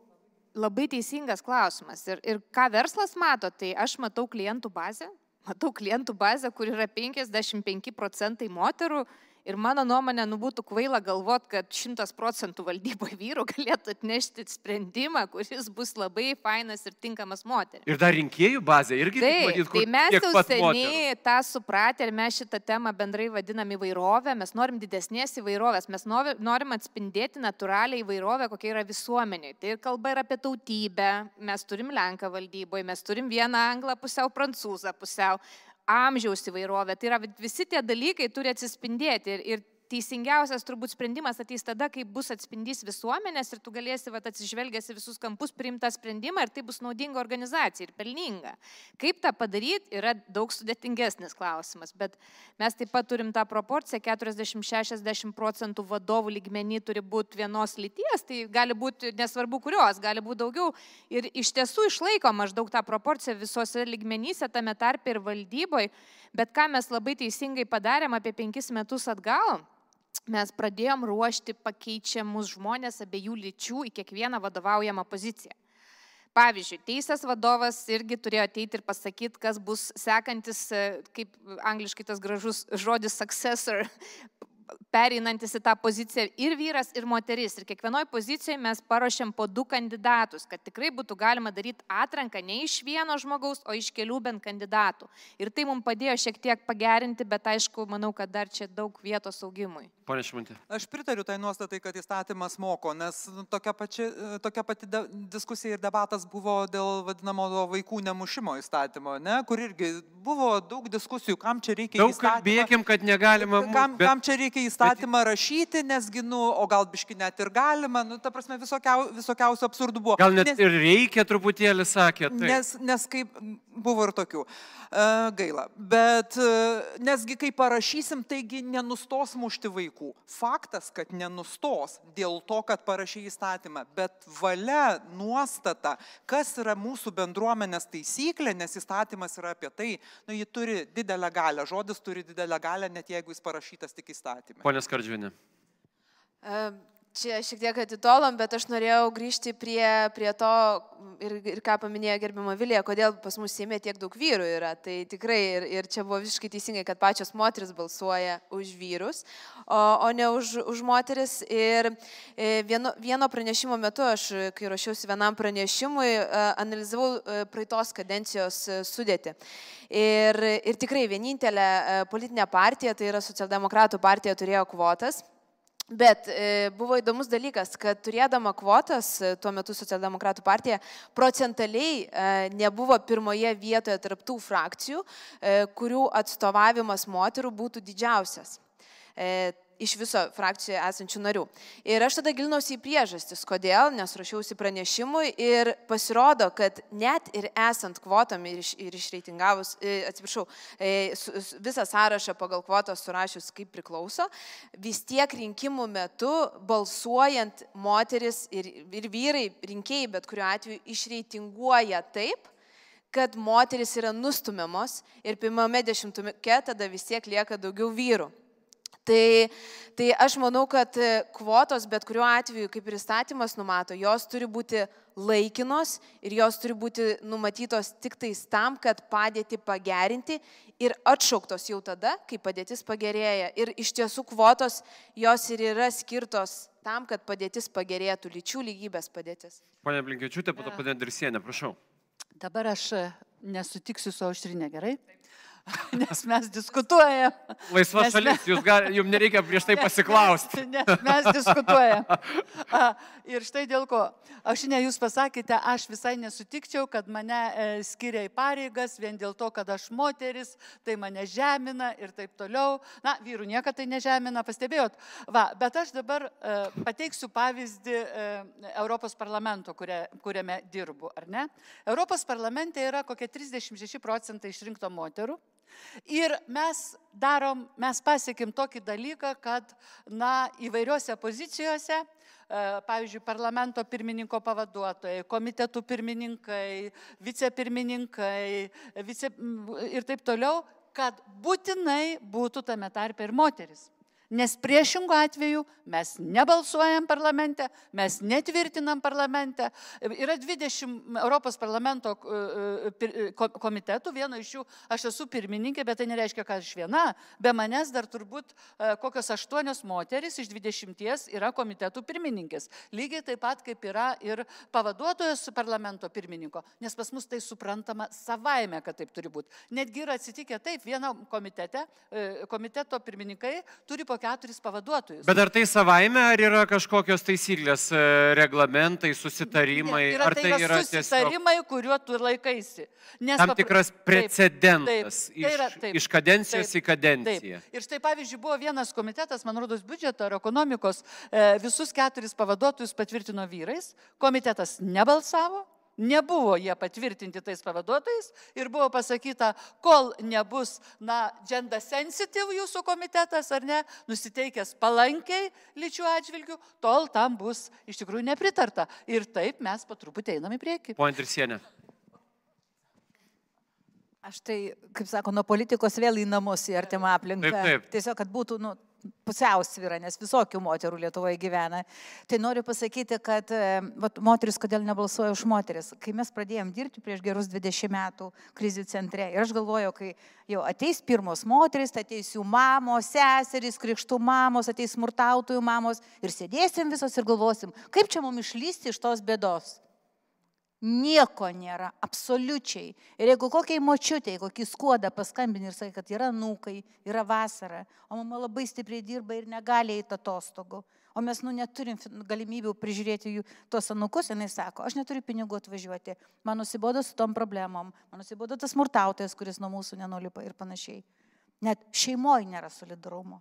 Labai teisingas klausimas. Ir, ir ką verslas mato, tai aš matau klientų bazę, matau klientų bazę, kur yra 55 procentai moterų Ir mano nuomonė, nu būtų kvaila galvot, kad šimtas procentų valdyboje vyrų galėtų atnešti sprendimą, kuris bus labai fainas ir tinkamas moteriai.
Ir dar rinkėjų bazė irgi.
Taip, matyt, tai mes jau seniai moterų. tą supratę ir mes šitą temą bendrai vadinam įvairovę, mes norim didesnės įvairovės, mes norim atspindėti natūralią įvairovę, kokia yra visuomenė. Tai kalba yra apie tautybę, mes turim Lenką valdyboje, mes turim vieną anglą, pusiau prancūzą, pusiau amžiaus įvairovė. Tai yra visi tie dalykai turi atsispindėti ir, ir teisingiausias turbūt sprendimas ateis tada, kai bus atspindys visuomenės ir tu galėsi vat, atsižvelgęs į visus kampus priimtą sprendimą ir tai bus naudinga organizacija ir pelninga. Kaip tą padaryti yra daug sudėtingesnis klausimas, bet mes taip pat turim tą proporciją 40-60 procentų vadovų lygmenį turi būti vienos lyties, tai gali būti nesvarbu kurios, gali būti daugiau ir iš tiesų išlaiko maždaug tą proporciją visose lygmenyse, tame tarpe ir valdyboje, bet ką mes labai teisingai padarėm apie penkis metus atgal, mes pradėjom ruošti pakeičiamus žmonės abiejų lyčių į kiekvieną vadovaujamą poziciją. Pavyzdžiui, teisės vadovas irgi turėjo ateiti ir pasakyti, kas bus sekantis, kaip angliškai tas gražus žodis successor, pereinantis į tą poziciją ir vyras, ir moteris. Ir kiekvienoje pozicijoje mes paruošėm po du kandidatus, kad tikrai būtų galima daryti atranką ne iš vieno žmogaus, o iš kelių bent kandidatų. Ir tai mums padėjo šiek tiek pagerinti, bet aišku, manau, kad dar čia daug vietos augimui.
Pone Šimantė.
Aš pritariu tai nuostatai, kad įstatymas moko, nes nu, tokia, pači, tokia pati de, diskusija ir debatas buvo dėl vadinamo vaikų nemušimo įstatymo, ne? kur irgi buvo daug diskusijų, kam čia reikia
daug įstatymą. Daug kalbėkim, kad negalima.
Kam, bet, kam čia reikia įstatymą bet, rašyti, nesgi, nu, o gal biški net ir galima, nu, ta prasme, visokiau, visokiausių absurdų buvo.
Gal net
nes,
ir reikia truputėlį, sakė.
Tai. Nes, nes kaip buvo ir tokių. Uh, gaila. Bet uh, nesgi, kai parašysim, taigi nenustos mušti vaikų. Faktas, kad nenustos dėl to, kad parašė įstatymą, bet valia, nuostata, kas yra mūsų bendruomenės taisyklė, nes įstatymas yra apie tai, nu, ji turi didelę galę, žodis turi didelę galę, net jeigu jis parašytas tik įstatymė.
Pone Skardžiuvinė.
Čia šiek tiek atitolom, bet aš norėjau grįžti prie, prie to ir, ir ką paminėjo gerbimo Vilija, kodėl pas mus Seime tiek daug vyrų yra. Tai tikrai ir, ir čia buvo visiškai teisingai, kad pačios moteris balsuoja už vyrus, o, o ne už, už moteris. Ir e, vieno, vieno pranešimo metu aš, kai ruošiausi vienam pranešimui, e, analizavau e, praeitos kadencijos sudėti. Ir, ir tikrai vienintelė politinė partija, tai yra socialdemokratų partija, turėjo kvotas. Bet e, buvo įdomus dalykas, kad turėdama kvotas, e, tuo metu Socialdemokratų partija procentaliai e, nebuvo pirmoje vietoje tarptų frakcijų, kurių atstovavimas moterų būtų didžiausias. Iš viso frakcijoje esančių narių. Ir aš tada gilinausi į priežastis, kodėl, nes rašiausi pranešimui ir pasirodo, kad net ir esant kvotom ir, iš, ir išreitingavus, e, atsiprašau, e, visą sąrašą pagal kvotą surašius kaip priklauso, vis tiek rinkimų metu balsuojant moteris ir, ir vyrai, rinkėjai bet kuriuo atveju išreitinguoja taip, kad moteris yra nustumiamos ir pirmame dešimtuke tada vis tiek lieka daugiau vyrų. Tai, tai aš manau, kad kvotos bet kuriuo atveju, kaip ir įstatymas numato, jos turi būti laikinos ir jos turi būti numatytos tik tais tam, kad padėti pagerinti ir atšauktos jau tada, kai padėtis pagerėja. Ir iš tiesų kvotos jos ir yra skirtos tam, kad padėtis pagerėtų, lyčių lygybės padėtis.
Pone Blinkečiūtė, po to pane Dirsienė, prašau.
Dabar aš nesutiksiu su aušrinė, gerai? Taip. nes mes diskutuojam.
Laisva nes šalis, mes... gal, jums nereikia prieš tai pasiklausti.
Nes mes diskutuojam. Ir štai dėl ko. Aš ne jūs pasakėte, aš visai nesutikčiau, kad mane e, skiria į pareigas vien dėl to, kad aš moteris, tai mane žemina ir taip toliau. Na, vyrų niekada tai nežemina, pastebėjot. Va, bet aš dabar e, pateiksiu pavyzdį e, Europos parlamento, kuria, kuriame dirbu, ar ne? Europos parlamente yra kokie 36 procentai išrinkto moterų. Ir mes darom, mes pasiekim tokį dalyką, kad, na, įvairiuose pozicijose, e, pavyzdžiui, parlamento pirmininko pavaduotojai, komitetų pirmininkai, vicepirmininkai vice, ir taip toliau, kad būtinai būtų tame tarpe ir moteris. Nes priešingų atveju mes nebalsuojam parlamente, mes netvirtinam parlamente. Yra 20 Europos parlamento e, e, komitetų, vieno iš jų aš esu pirmininkė, bet tai nereiškia, kad aš viena. Be manęs dar turbūt e, kokios aštuonios moteris iš 20 yra komitetų pirmininkės. Lygiai taip pat kaip yra ir pavaduotojas parlamento pirmininko, nes pas mus tai suprantama savaime, kad taip turi būti. Netgi yra atsitikę taip, vieno komitete, komiteto pirmininkai turi po po keturis pavaduotojus.
Bet ar tai savaime, ar yra kažkokios taisyklės, e, reglamentai, susitarimai,
Yra,
ar
tai
tai
yra
yra tiesiog
susitarimai, kuriuo tu laikaisi. Nes
tam tikras
Taip,
precedentas
taip, tai yra-
iš,
taip,
iš kadencijos
taip,
į kadenciją?
Taip. Ir štai pavyzdžiui, buvo vienas komitetas, man rodos, biudžeto ar ekonomikos, e, visus keturis pavaduotojus patvirtino vyrais, komitetas nebalsavo. Nebuvo jie patvirtinti tais pavaduotojais ir buvo pasakyta, kol nebus, na, gender sensitive jūsų komitetas ar ne, nusiteikęs palankiai lyčių atžvilgių, tol tam bus iš tikrųjų nepritarta. Ir taip mes po truputį einam į priekį.
Pone Trisienė.
Aš tai, kaip sako, nuo politikos vėl į namus, į artimą aplinką.
Taip, taip.
Tiesiog, kad būtų nu, pusiausvyra, nes visokių moterų Lietuvoje gyvena. Tai noriu pasakyti, kad e, vat, moteris kodėl nebalsuoja už moteris. Kai mes pradėjom dirbti prieš gerus 20 metų krizių centre ir aš galvojau, kai jau ateis pirmos moteris, tai ateis jų mamos, seserys, krikštų mamos, ateis smurtautojų mamos ir sėdėsim visos ir galvosim, kaip čia mums išlysti iš tos bėdos. Nieko nėra, absoliučiai. Ir jeigu kokiai močiutėjai, kokį skuodą paskambini ir sakai, kad yra nūkai, yra vasara, o mama labai stipriai dirba ir negali eiti atostogų, o mes nu neturim galimybių prižiūrėti jų tuos anukus, jinai sako, aš neturiu pinigų atvažiuoti, man nusibodo su tom problemom, man nusibodo tas smurtautojas, kuris nuo mūsų nenulipa ir panašiai. Net šeimoje nėra solidarumo.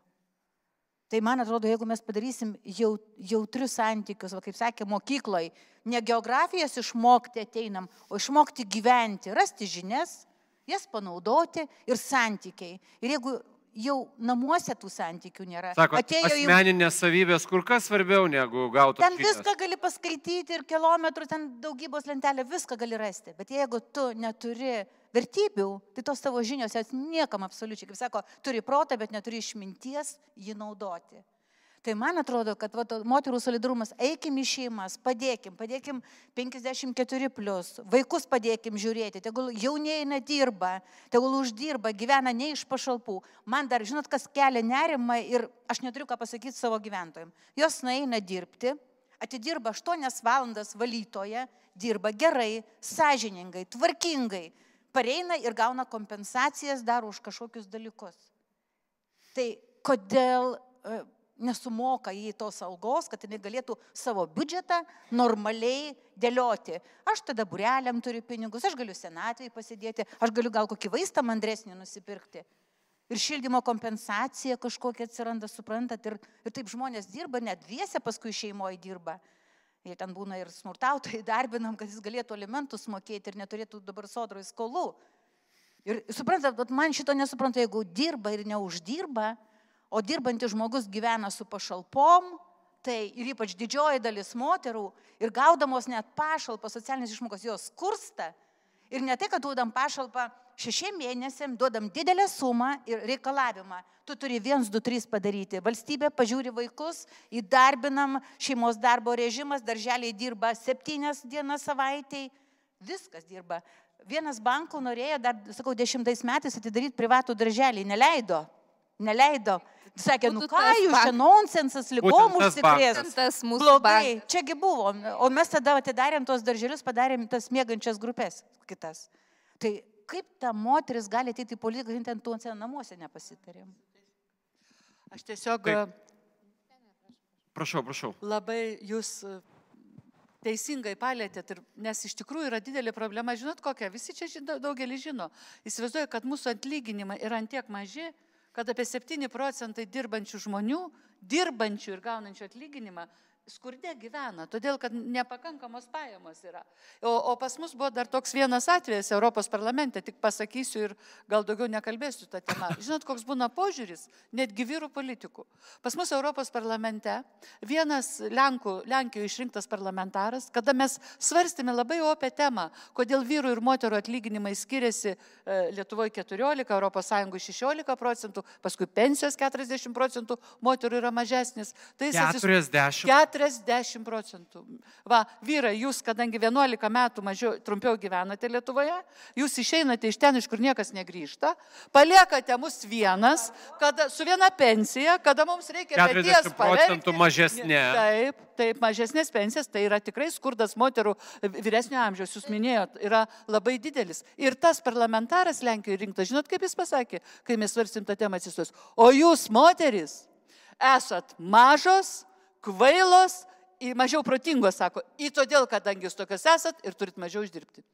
Tai man atrodo, jeigu mes padarysim jau, jautrius santykius, va, kaip sakė, mokykloje, ne geografijos išmokti ateinam, o išmokti gyventi, rasti žinias, jas panaudoti ir santykiai. Ir jeigu jau namuose tų santykių nėra,
Sako,
atėjo
asmeninės savybės kur kas svarbiau negu gauti.
Ten viską gali paskaityti ir kilometrų, ten daugybos lentelė, viską gali rasti. Bet jeigu tu neturi vertybių, tai tos tavo žinios jos niekam absoliučiai, kaip sako, turi protą, bet neturi išminties jį naudoti. Tai man atrodo, kad va, moterų solidarumas, eikim į šeimas, padėkim, padėkim 54 plus, vaikus padėkim žiūrėti, tegul jaunieji nedirba, tegul uždirba, gyvena ne iš pašalpų. Man dar, žinot, kas kelia nerimą ir aš neturiu ką pasakyti savo gyventojams. Jos nueina dirbti, atidirba 8 valandas valytoje, dirba gerai, sąžiningai, tvarkingai, pareina ir gauna kompensacijas dar už kažkokius dalykus. Tai kodėl e, nesumoka į tos algos, kad jinai galėtų savo biudžetą normaliai dėlioti. Aš tada bureliam turiu pinigus, aš galiu senatvėje pasidėti, aš galiu gal kokį vaistą mandresnį nusipirkti. Ir šildymo kompensacija kažkokia atsiranda, suprantat, ir, ir taip žmonės dirba, net dviese paskui šeimoje dirba. Jie ten būna ir smurtautojai darbinam, kad jis galėtų alimentus mokėti ir neturėtų dabar sodroj skolų. Ir suprantat, bet man šito nesupranta, jeigu dirba ir neuždirba, o dirbantis žmogus gyvena su pašalpom, tai ir ypač didžioji dalis moterų ir gaudamos net pašalpą socialinės išmokos jos skursta. Ir ne tai, kad duodam pašalpą šešiem mėnesiam, duodam didelę sumą ir reikalavimą. Tu turi viens, du, trys padaryti. Valstybė pažiūri vaikus, įdarbinam šeimos darbo režimas, darželiai dirba septynias dienas savaitėj, viskas dirba. Vienas bankų norėjo dar, sakau, dešimtais metais atidaryti privatų darželį, neleido. Neleido. Sakė, nu ką jūs čia nonsensas, lygom užsikrės. Blogai, čiagi buvo. O mes tada atidarėm tos darželius, padarėm tas mėgančias grupės kitas. Tai kaip ta moteris gali ateiti į politiką, jin ten tuose namuose nepasitarėm?
Aš tiesiog
Taip. Prašau, prašau.
labai jūs e, teisingai palėtėt, ir, nes iš tikrųjų yra didelė problema, žinot kokia, visi čia žino, daugelis žino. Įsivaizduoju, kad mūsų atlyginimai yra antiek maži, kad apie 7 procentai dirbančių žmonių, dirbančių ir gaunančių atlyginimą, skurde gyvena, todėl kad nepakankamos pajamos yra. O, o pas mus buvo dar toks vienas atvejas Europos parlamente, tik pasakysiu ir gal daugiau nekalbėsiu tą temą. Žinot, koks būna požiūris, netgi vyrų politikų. Pas mus Europos parlamente vienas Lenkų, Lenkijoje išrinktas parlamentaras, kada mes svarstėme labai opę temą, kodėl vyrų ir moterų atlyginimai skiriasi Lietuvoje 14, Europos Sąjungoje 16 procentų, paskui pensijos 40 procentų, moterų yra mažesnis. Tai jis atsis-
40.
40 procentų. Va, vyrai, jūs, kadangi 11 metų mažiau, trumpiau gyvenate Lietuvoje, jūs išeinate iš ten, iš kur niekas negrįžta, paliekate mus vienas, kada, su viena pensija, kada mums reikia
40
peties
procentų mažesnė.
Taip, taip, mažesnės pensijas, tai yra tikrai skurdas moterų vyresnio amžiaus, jūs minėjot, yra labai didelis. Ir tas parlamentaras Lenkijoje rinktas, žinot, kaip jis pasakė, kai mes svarstym tą temą atsistos. O jūs, moteris, Esat mažos, kvailos, mažiau protingos, sako, į todėl, kadangi jūs tokios esat ir turit mažiau uždirbti.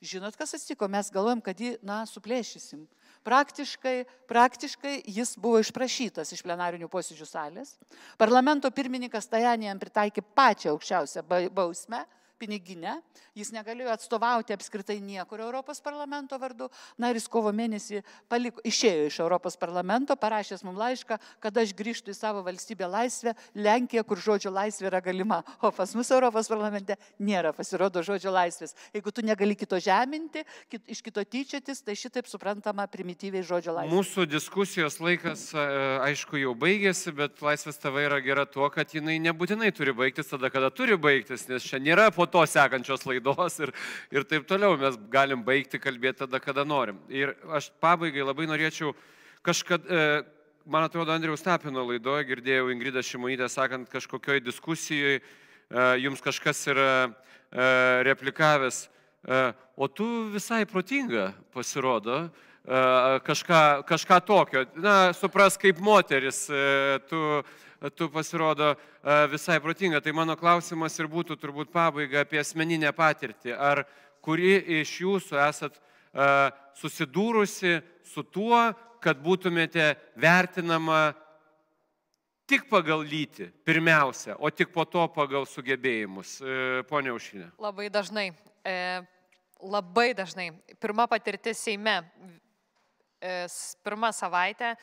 Žinot, kas atsitiko, mes galvojam, kad jį, na, suplėšysim. Praktiškai, praktiškai jis buvo išprašytas iš plenarinių posėdžių salės. Parlamento pirmininkas Tajanė jam pritaikė pačią aukščiausią bausmę piniginę, jis negalėjo atstovauti apskritai niekur Europos parlamento vardu. Na ir jis kovo mėnesį paliko, išėjo iš Europos parlamento, parašęs mums laišką, kad aš grįžtų į savo valstybę laisvę, Lenkiją, kur žodžio laisvė yra galima, o pas mus Europos parlamente nėra, pasirodo, žodžio laisvės. Jeigu tu negali kito žeminti, kit, iš kito tyčiotis, tai šitaip suprantama primityviai žodžio laisvė.
Mūsų diskusijos laikas, aišku, jau baigėsi, bet laisvės tava yra gera tuo, kad jinai nebūtinai turi baigtis tada, kada turi baigtis, nes čia nėra po to sekančios laidos ir, ir taip toliau. Mes galim baigti kalbėti tada, kada norim. Ir aš pabaigai labai norėčiau kažkad, e, man atrodo, Andriaus Tapino laidoje girdėjau Ingridą Šimonytę sakant kažkokioj diskusijoje, jums kažkas yra e, replikavęs, e, o tu visai protinga pasirodo kažką, kažką tokio. Na, supras kaip moteris, tu tu pasirodo visai protinga. Tai mano klausimas ir būtų turbūt pabaiga apie asmeninę patirtį. Ar kuri iš jūsų esat susidūrusi su tuo, kad būtumėte vertinama tik pagal lytį, pirmiausia, o tik po to pagal sugebėjimus. E, Pone Aušinė.
Labai dažnai. E, labai dažnai. Pirma patirtis Seime. E, pirmą savaitę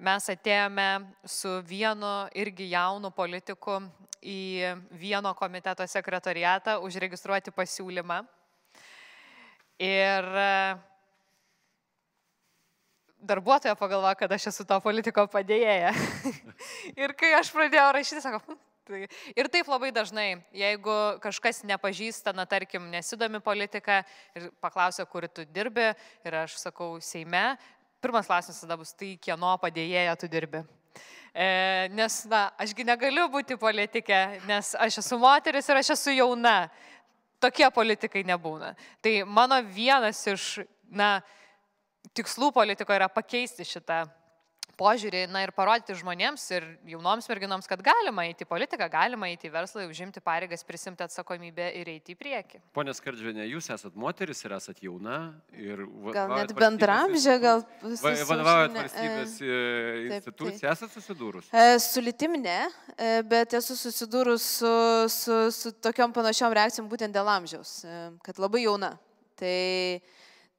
mes atėjome su vienu irgi jaunu politiku į vieno komiteto sekretariatą užregistruoti pasiūlymą. Ir e, darbuotoja pagalvoja, kad aš esu to politiko padėjėja. ir kai aš pradėjau rašyti, sako, hm, tai... Ir taip labai dažnai, jeigu kažkas nepažįsta, na tarkim, nesidomi politika ir paklausia, kur tu dirbi, ir aš sakau Seime, Pirmas klausimas tada bus, tai kieno padėjėja tu dirbi. E, nes, na, ašgi negaliu būti politikė, nes aš esu moteris ir aš esu jauna. Tokie politikai nebūna. Tai mano vienas iš, na, tikslų politiko yra pakeisti šitą požiūrį, na ir parodyti žmonėms ir jaunoms merginoms, kad galima eiti į politiką, galima eiti į verslą, užimti pareigas, prisimti atsakomybę ir eiti į priekį.
Pone Skardžinė, jūs esate moteris ir esate jauna. Ir
gal net bendramžė, gal...
Vadovaujat valstybės e, instituciją, esate susidūrus?
E, su litim ne, e, bet esu susidūrus su, su, su tokiom panašiom reakcijom būtent dėl amžiaus, kad labai jauna. Tai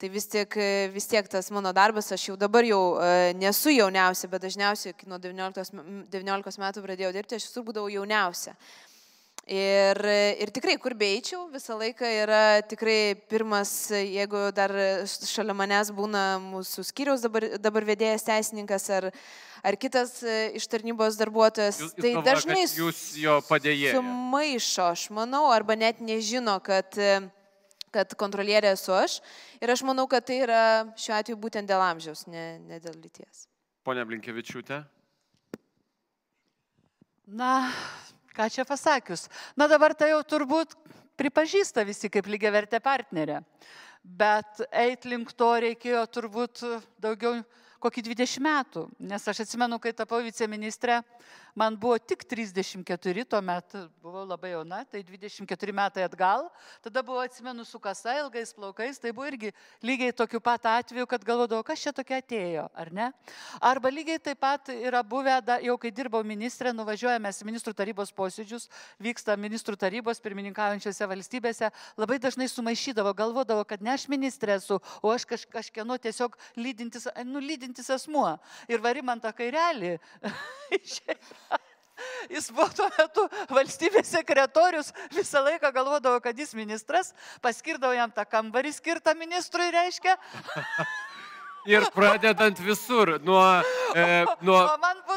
Tai vis tiek, vis tiek tas mano darbas, aš jau dabar jau e, nesu jauniausia, bet dažniausiai nuo 19, 19 metų pradėjau dirbti, aš visur būdavau jauniausia. Ir, ir tikrai, kur beičiau, visą laiką yra tikrai pirmas, jeigu dar šalia manęs būna mūsų skyriaus dabar, dabar vedėjas teisininkas ar, ar kitas e, iš tarnybos darbuotojas, jūs, tai jūs dažnai
jūs jo padėjėjote.
Sumaišo, aš manau, arba net nežino, kad kad kontrolierė esu aš. Ir aš manau, kad tai yra šiuo atveju būtent dėl amžiaus, ne, ne dėl lyties.
Pone Blinkevičiūtė.
Na, ką čia pasakius. Na dabar tai jau turbūt pripažįsta visi kaip lygiai vertė partnerė. Bet eit link to reikėjo turbūt daugiau kokį 20 metų. Nes aš atsimenu, kai tapau viceministrė, Man buvo tik 34, tuo metu buvau labai jauna, tai 24 metai atgal. Tada buvo, atsimenu, su kasa ilgais plaukais, tai buvo irgi lygiai tokiu pat atveju, kad galvodavau, kas čia tokia atėjo, ar ne? Arba lygiai taip pat yra buvę, da, jau kai dirbau ministrė, nuvažiuojame į ministrų tarybos posėdžius, vyksta ministrų tarybos pirmininkaujančiose valstybėse, labai dažnai sumaišydavo, galvodavo, kad ne aš ministrė esu, o aš kaž, kažkieno tiesiog lydintis, nu, lydintis asmuo. Ir varimantą kairelį. Jis buvo tuo metu valstybės sekretorius, visą laiką galvodavo, kad jis ministras, paskirdavo jam tą kambarį skirtą ministrui, reiškia.
Ir pradedant visur, nuo, e, nuo,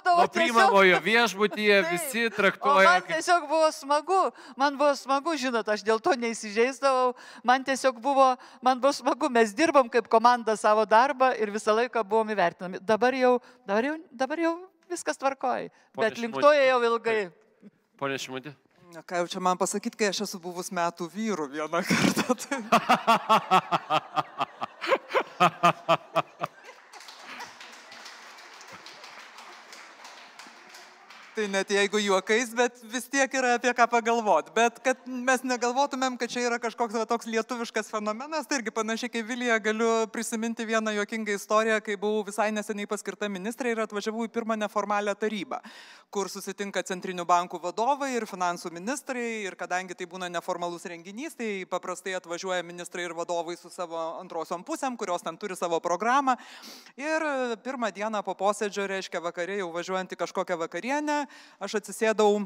nuo priimamojo viešbutyje visi traktuoja.
Man kaip... tiesiog buvo smagu, man buvo smagu, žinot, aš dėl to neįsižeisdavau, man tiesiog buvo, man buvo smagu, mes dirbom kaip komanda savo darbą ir visą laiką buvom įvertinami. Dabar jau, dabar jau, dabar jau viskas tvarkoji. Bet linktoja jau ilgai.
Pone Šimutė.
Na, ką jau čia man pasakyti, kai aš esu buvus metų vyrų vieną kartą. Tai... Tai net jeigu juokais, bet vis tiek yra apie ką pagalvoti. Bet kad mes negalvotumėm, kad čia yra kažkoks va, toks lietuviškas fenomenas, tai irgi panašiai kaip Vilija galiu prisiminti vieną juokingą istoriją, kai buvau visai neseniai paskirta ministrė ir atvažiavau į pirmą neformalią tarybą, kur susitinka centrinių bankų vadovai ir finansų ministrai. Ir kadangi tai būna neformalus renginys, tai paprastai atvažiuoja ministrai ir vadovai su savo antrosiom pusėm, kurios ten turi savo programą. Ir pirmą dieną po posėdžio, reiškia vakarė, jau važiuojant į kažkokią vakarienę, aš atsisėdau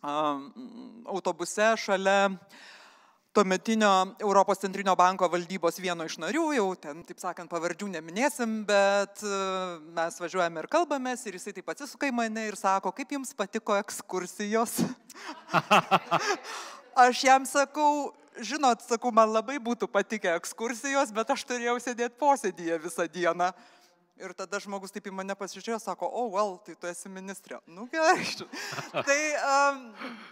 autobuse šalia tuometinio Europos centrinio banko valdybos vieno iš narių, jau ten, taip sakant, pavardžių neminėsim, bet e, mes važiuojame ir kalbamės ir jisai taip atsisuka į mane ir sako, kaip jums patiko ekskursijos. aš jam sakau, žinot, sakau, man labai būtų patikę ekskursijos, bet aš turėjau sėdėti posėdėje visą dieną. Ir tada žmogus taip į mane pasižiūrėjo, sako, o, oh, well, tai tu esi ministrė. Nu gerai. tai, um,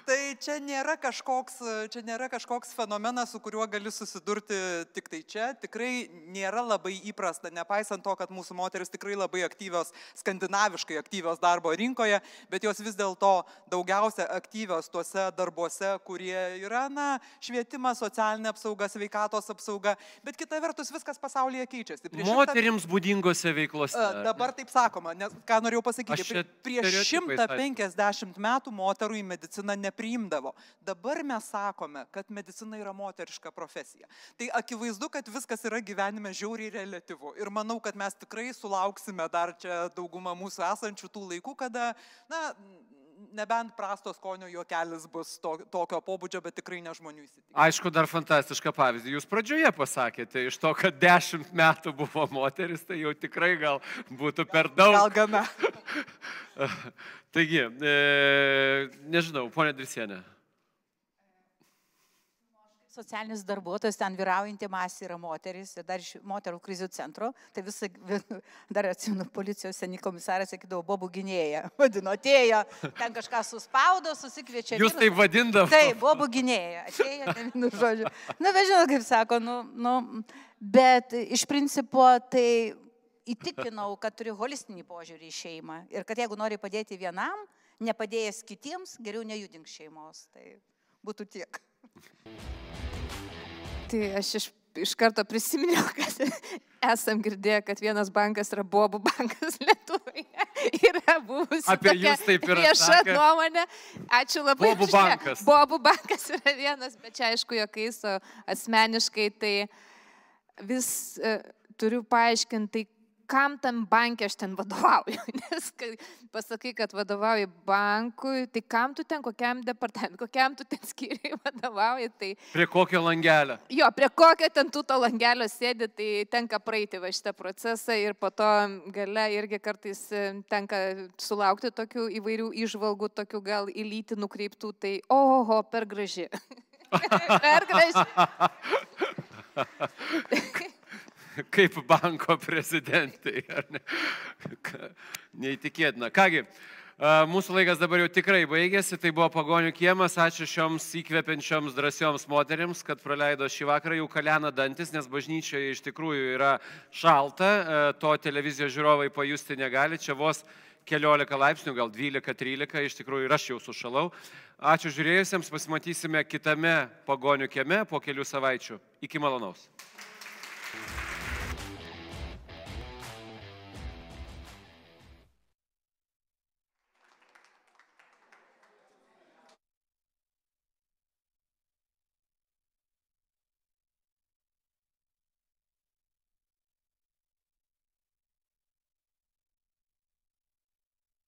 tai čia, nėra kažkoks, čia nėra kažkoks fenomenas, su kuriuo gali susidurti tik tai čia. Tikrai nėra labai įprasta, nepaisant to, kad mūsų moteris tikrai labai aktyvios, skandinaviškai aktyvios darbo rinkoje, bet jos vis dėlto daugiausia aktyvios tuose darbuose, kurie yra, na, švietimas, socialinė apsauga, sveikatos apsauga. Bet kita vertus, viskas pasaulyje keičiasi.
Prieš Moterims šimtą... būdingose veiklose
veiklose. Dabar taip sakoma, nes ką norėjau pasakyti, prieš 150 metų moterų į mediciną nepriimdavo. Dabar mes sakome, kad medicina yra moteriška profesija. Tai akivaizdu, kad viskas yra gyvenime žiauriai relativu. Ir manau, kad mes tikrai sulauksime dar čia daugumą mūsų esančių tų laikų, kada, na, nebent prasto skonio juokelis bus to, tokio pobūdžio, bet tikrai ne žmonių įsitikinimų.
Aišku, dar fantastišką pavyzdį. Jūs pradžioje pasakėte, iš to, kad dešimt metų buvo moteris, tai jau tikrai gal būtų per daug.
Gal gana.
Taigi, e, nežinau, ponė Drisienė
socialinis darbuotojas, ten vyraujantį masė yra moteris ir dar iš moterų krizių centro, tai visą, dar atsimenu, policijos seniai komisaras sakydavo, bobų gynėja, vadino, atėjo, ten kažką suspaudo, susikviečia.
Jūs tai vadindavote?
Taip, bobų gynėja, atėjo, nu, žodžiu. Na, bet žinot, kaip sako, nu, nu, bet iš principo tai įtikinau, kad turi holistinį požiūrį į šeimą ir kad jeigu nori padėti vienam, nepadėjęs kitiems, geriau nejudink šeimos. Tai būtų tiek.
Tai aš iš, iš karto prisiminiau, kad esam girdėję, kad vienas bankas yra Bobų bankas Lietuvoje. Yra buvusi
Apie jūs taip yra.
Vieša nuomonė. Ačiū labai.
Bobų bankas.
Bobų bankas yra vienas, bet čia aišku, jokiais, o asmeniškai tai vis uh, turiu paaiškinti, tai kam tam bankė aš ten vadovauju. Nes kai pasakai, kad vadovauji bankui, tai kam tu ten, kokiam departamentui, kokiam tu ten skyriui vadovauji. Tai...
Prie kokio langelio?
Jo, prie kokio ten tu to langelio sėdi, tai tenka praeiti va šitą procesą ir po to gale irgi kartais e, tenka sulaukti tokių įvairių išvalgų, tokių gal į lytį nukreiptų, tai oho, per graži. per graži.
kaip banko prezidentai. Ne? Neįtikėtina. Kągi, mūsų laikas dabar jau tikrai baigėsi. Tai buvo pagonių kiemas. Ačiū šioms įkvepiančioms drąsioms moteriams, kad praleido šį vakarą. Jau kalena dantis, nes bažnyčioje iš tikrųjų yra šalta. To televizijos žiūrovai pajusti negali. Čia vos keliolika laipsnių, gal 12-13, iš tikrųjų ir aš jau sušalau. Ačiū žiūrėjusiems, pasimatysime kitame pagonių kieme po kelių savaičių. Iki malonaus.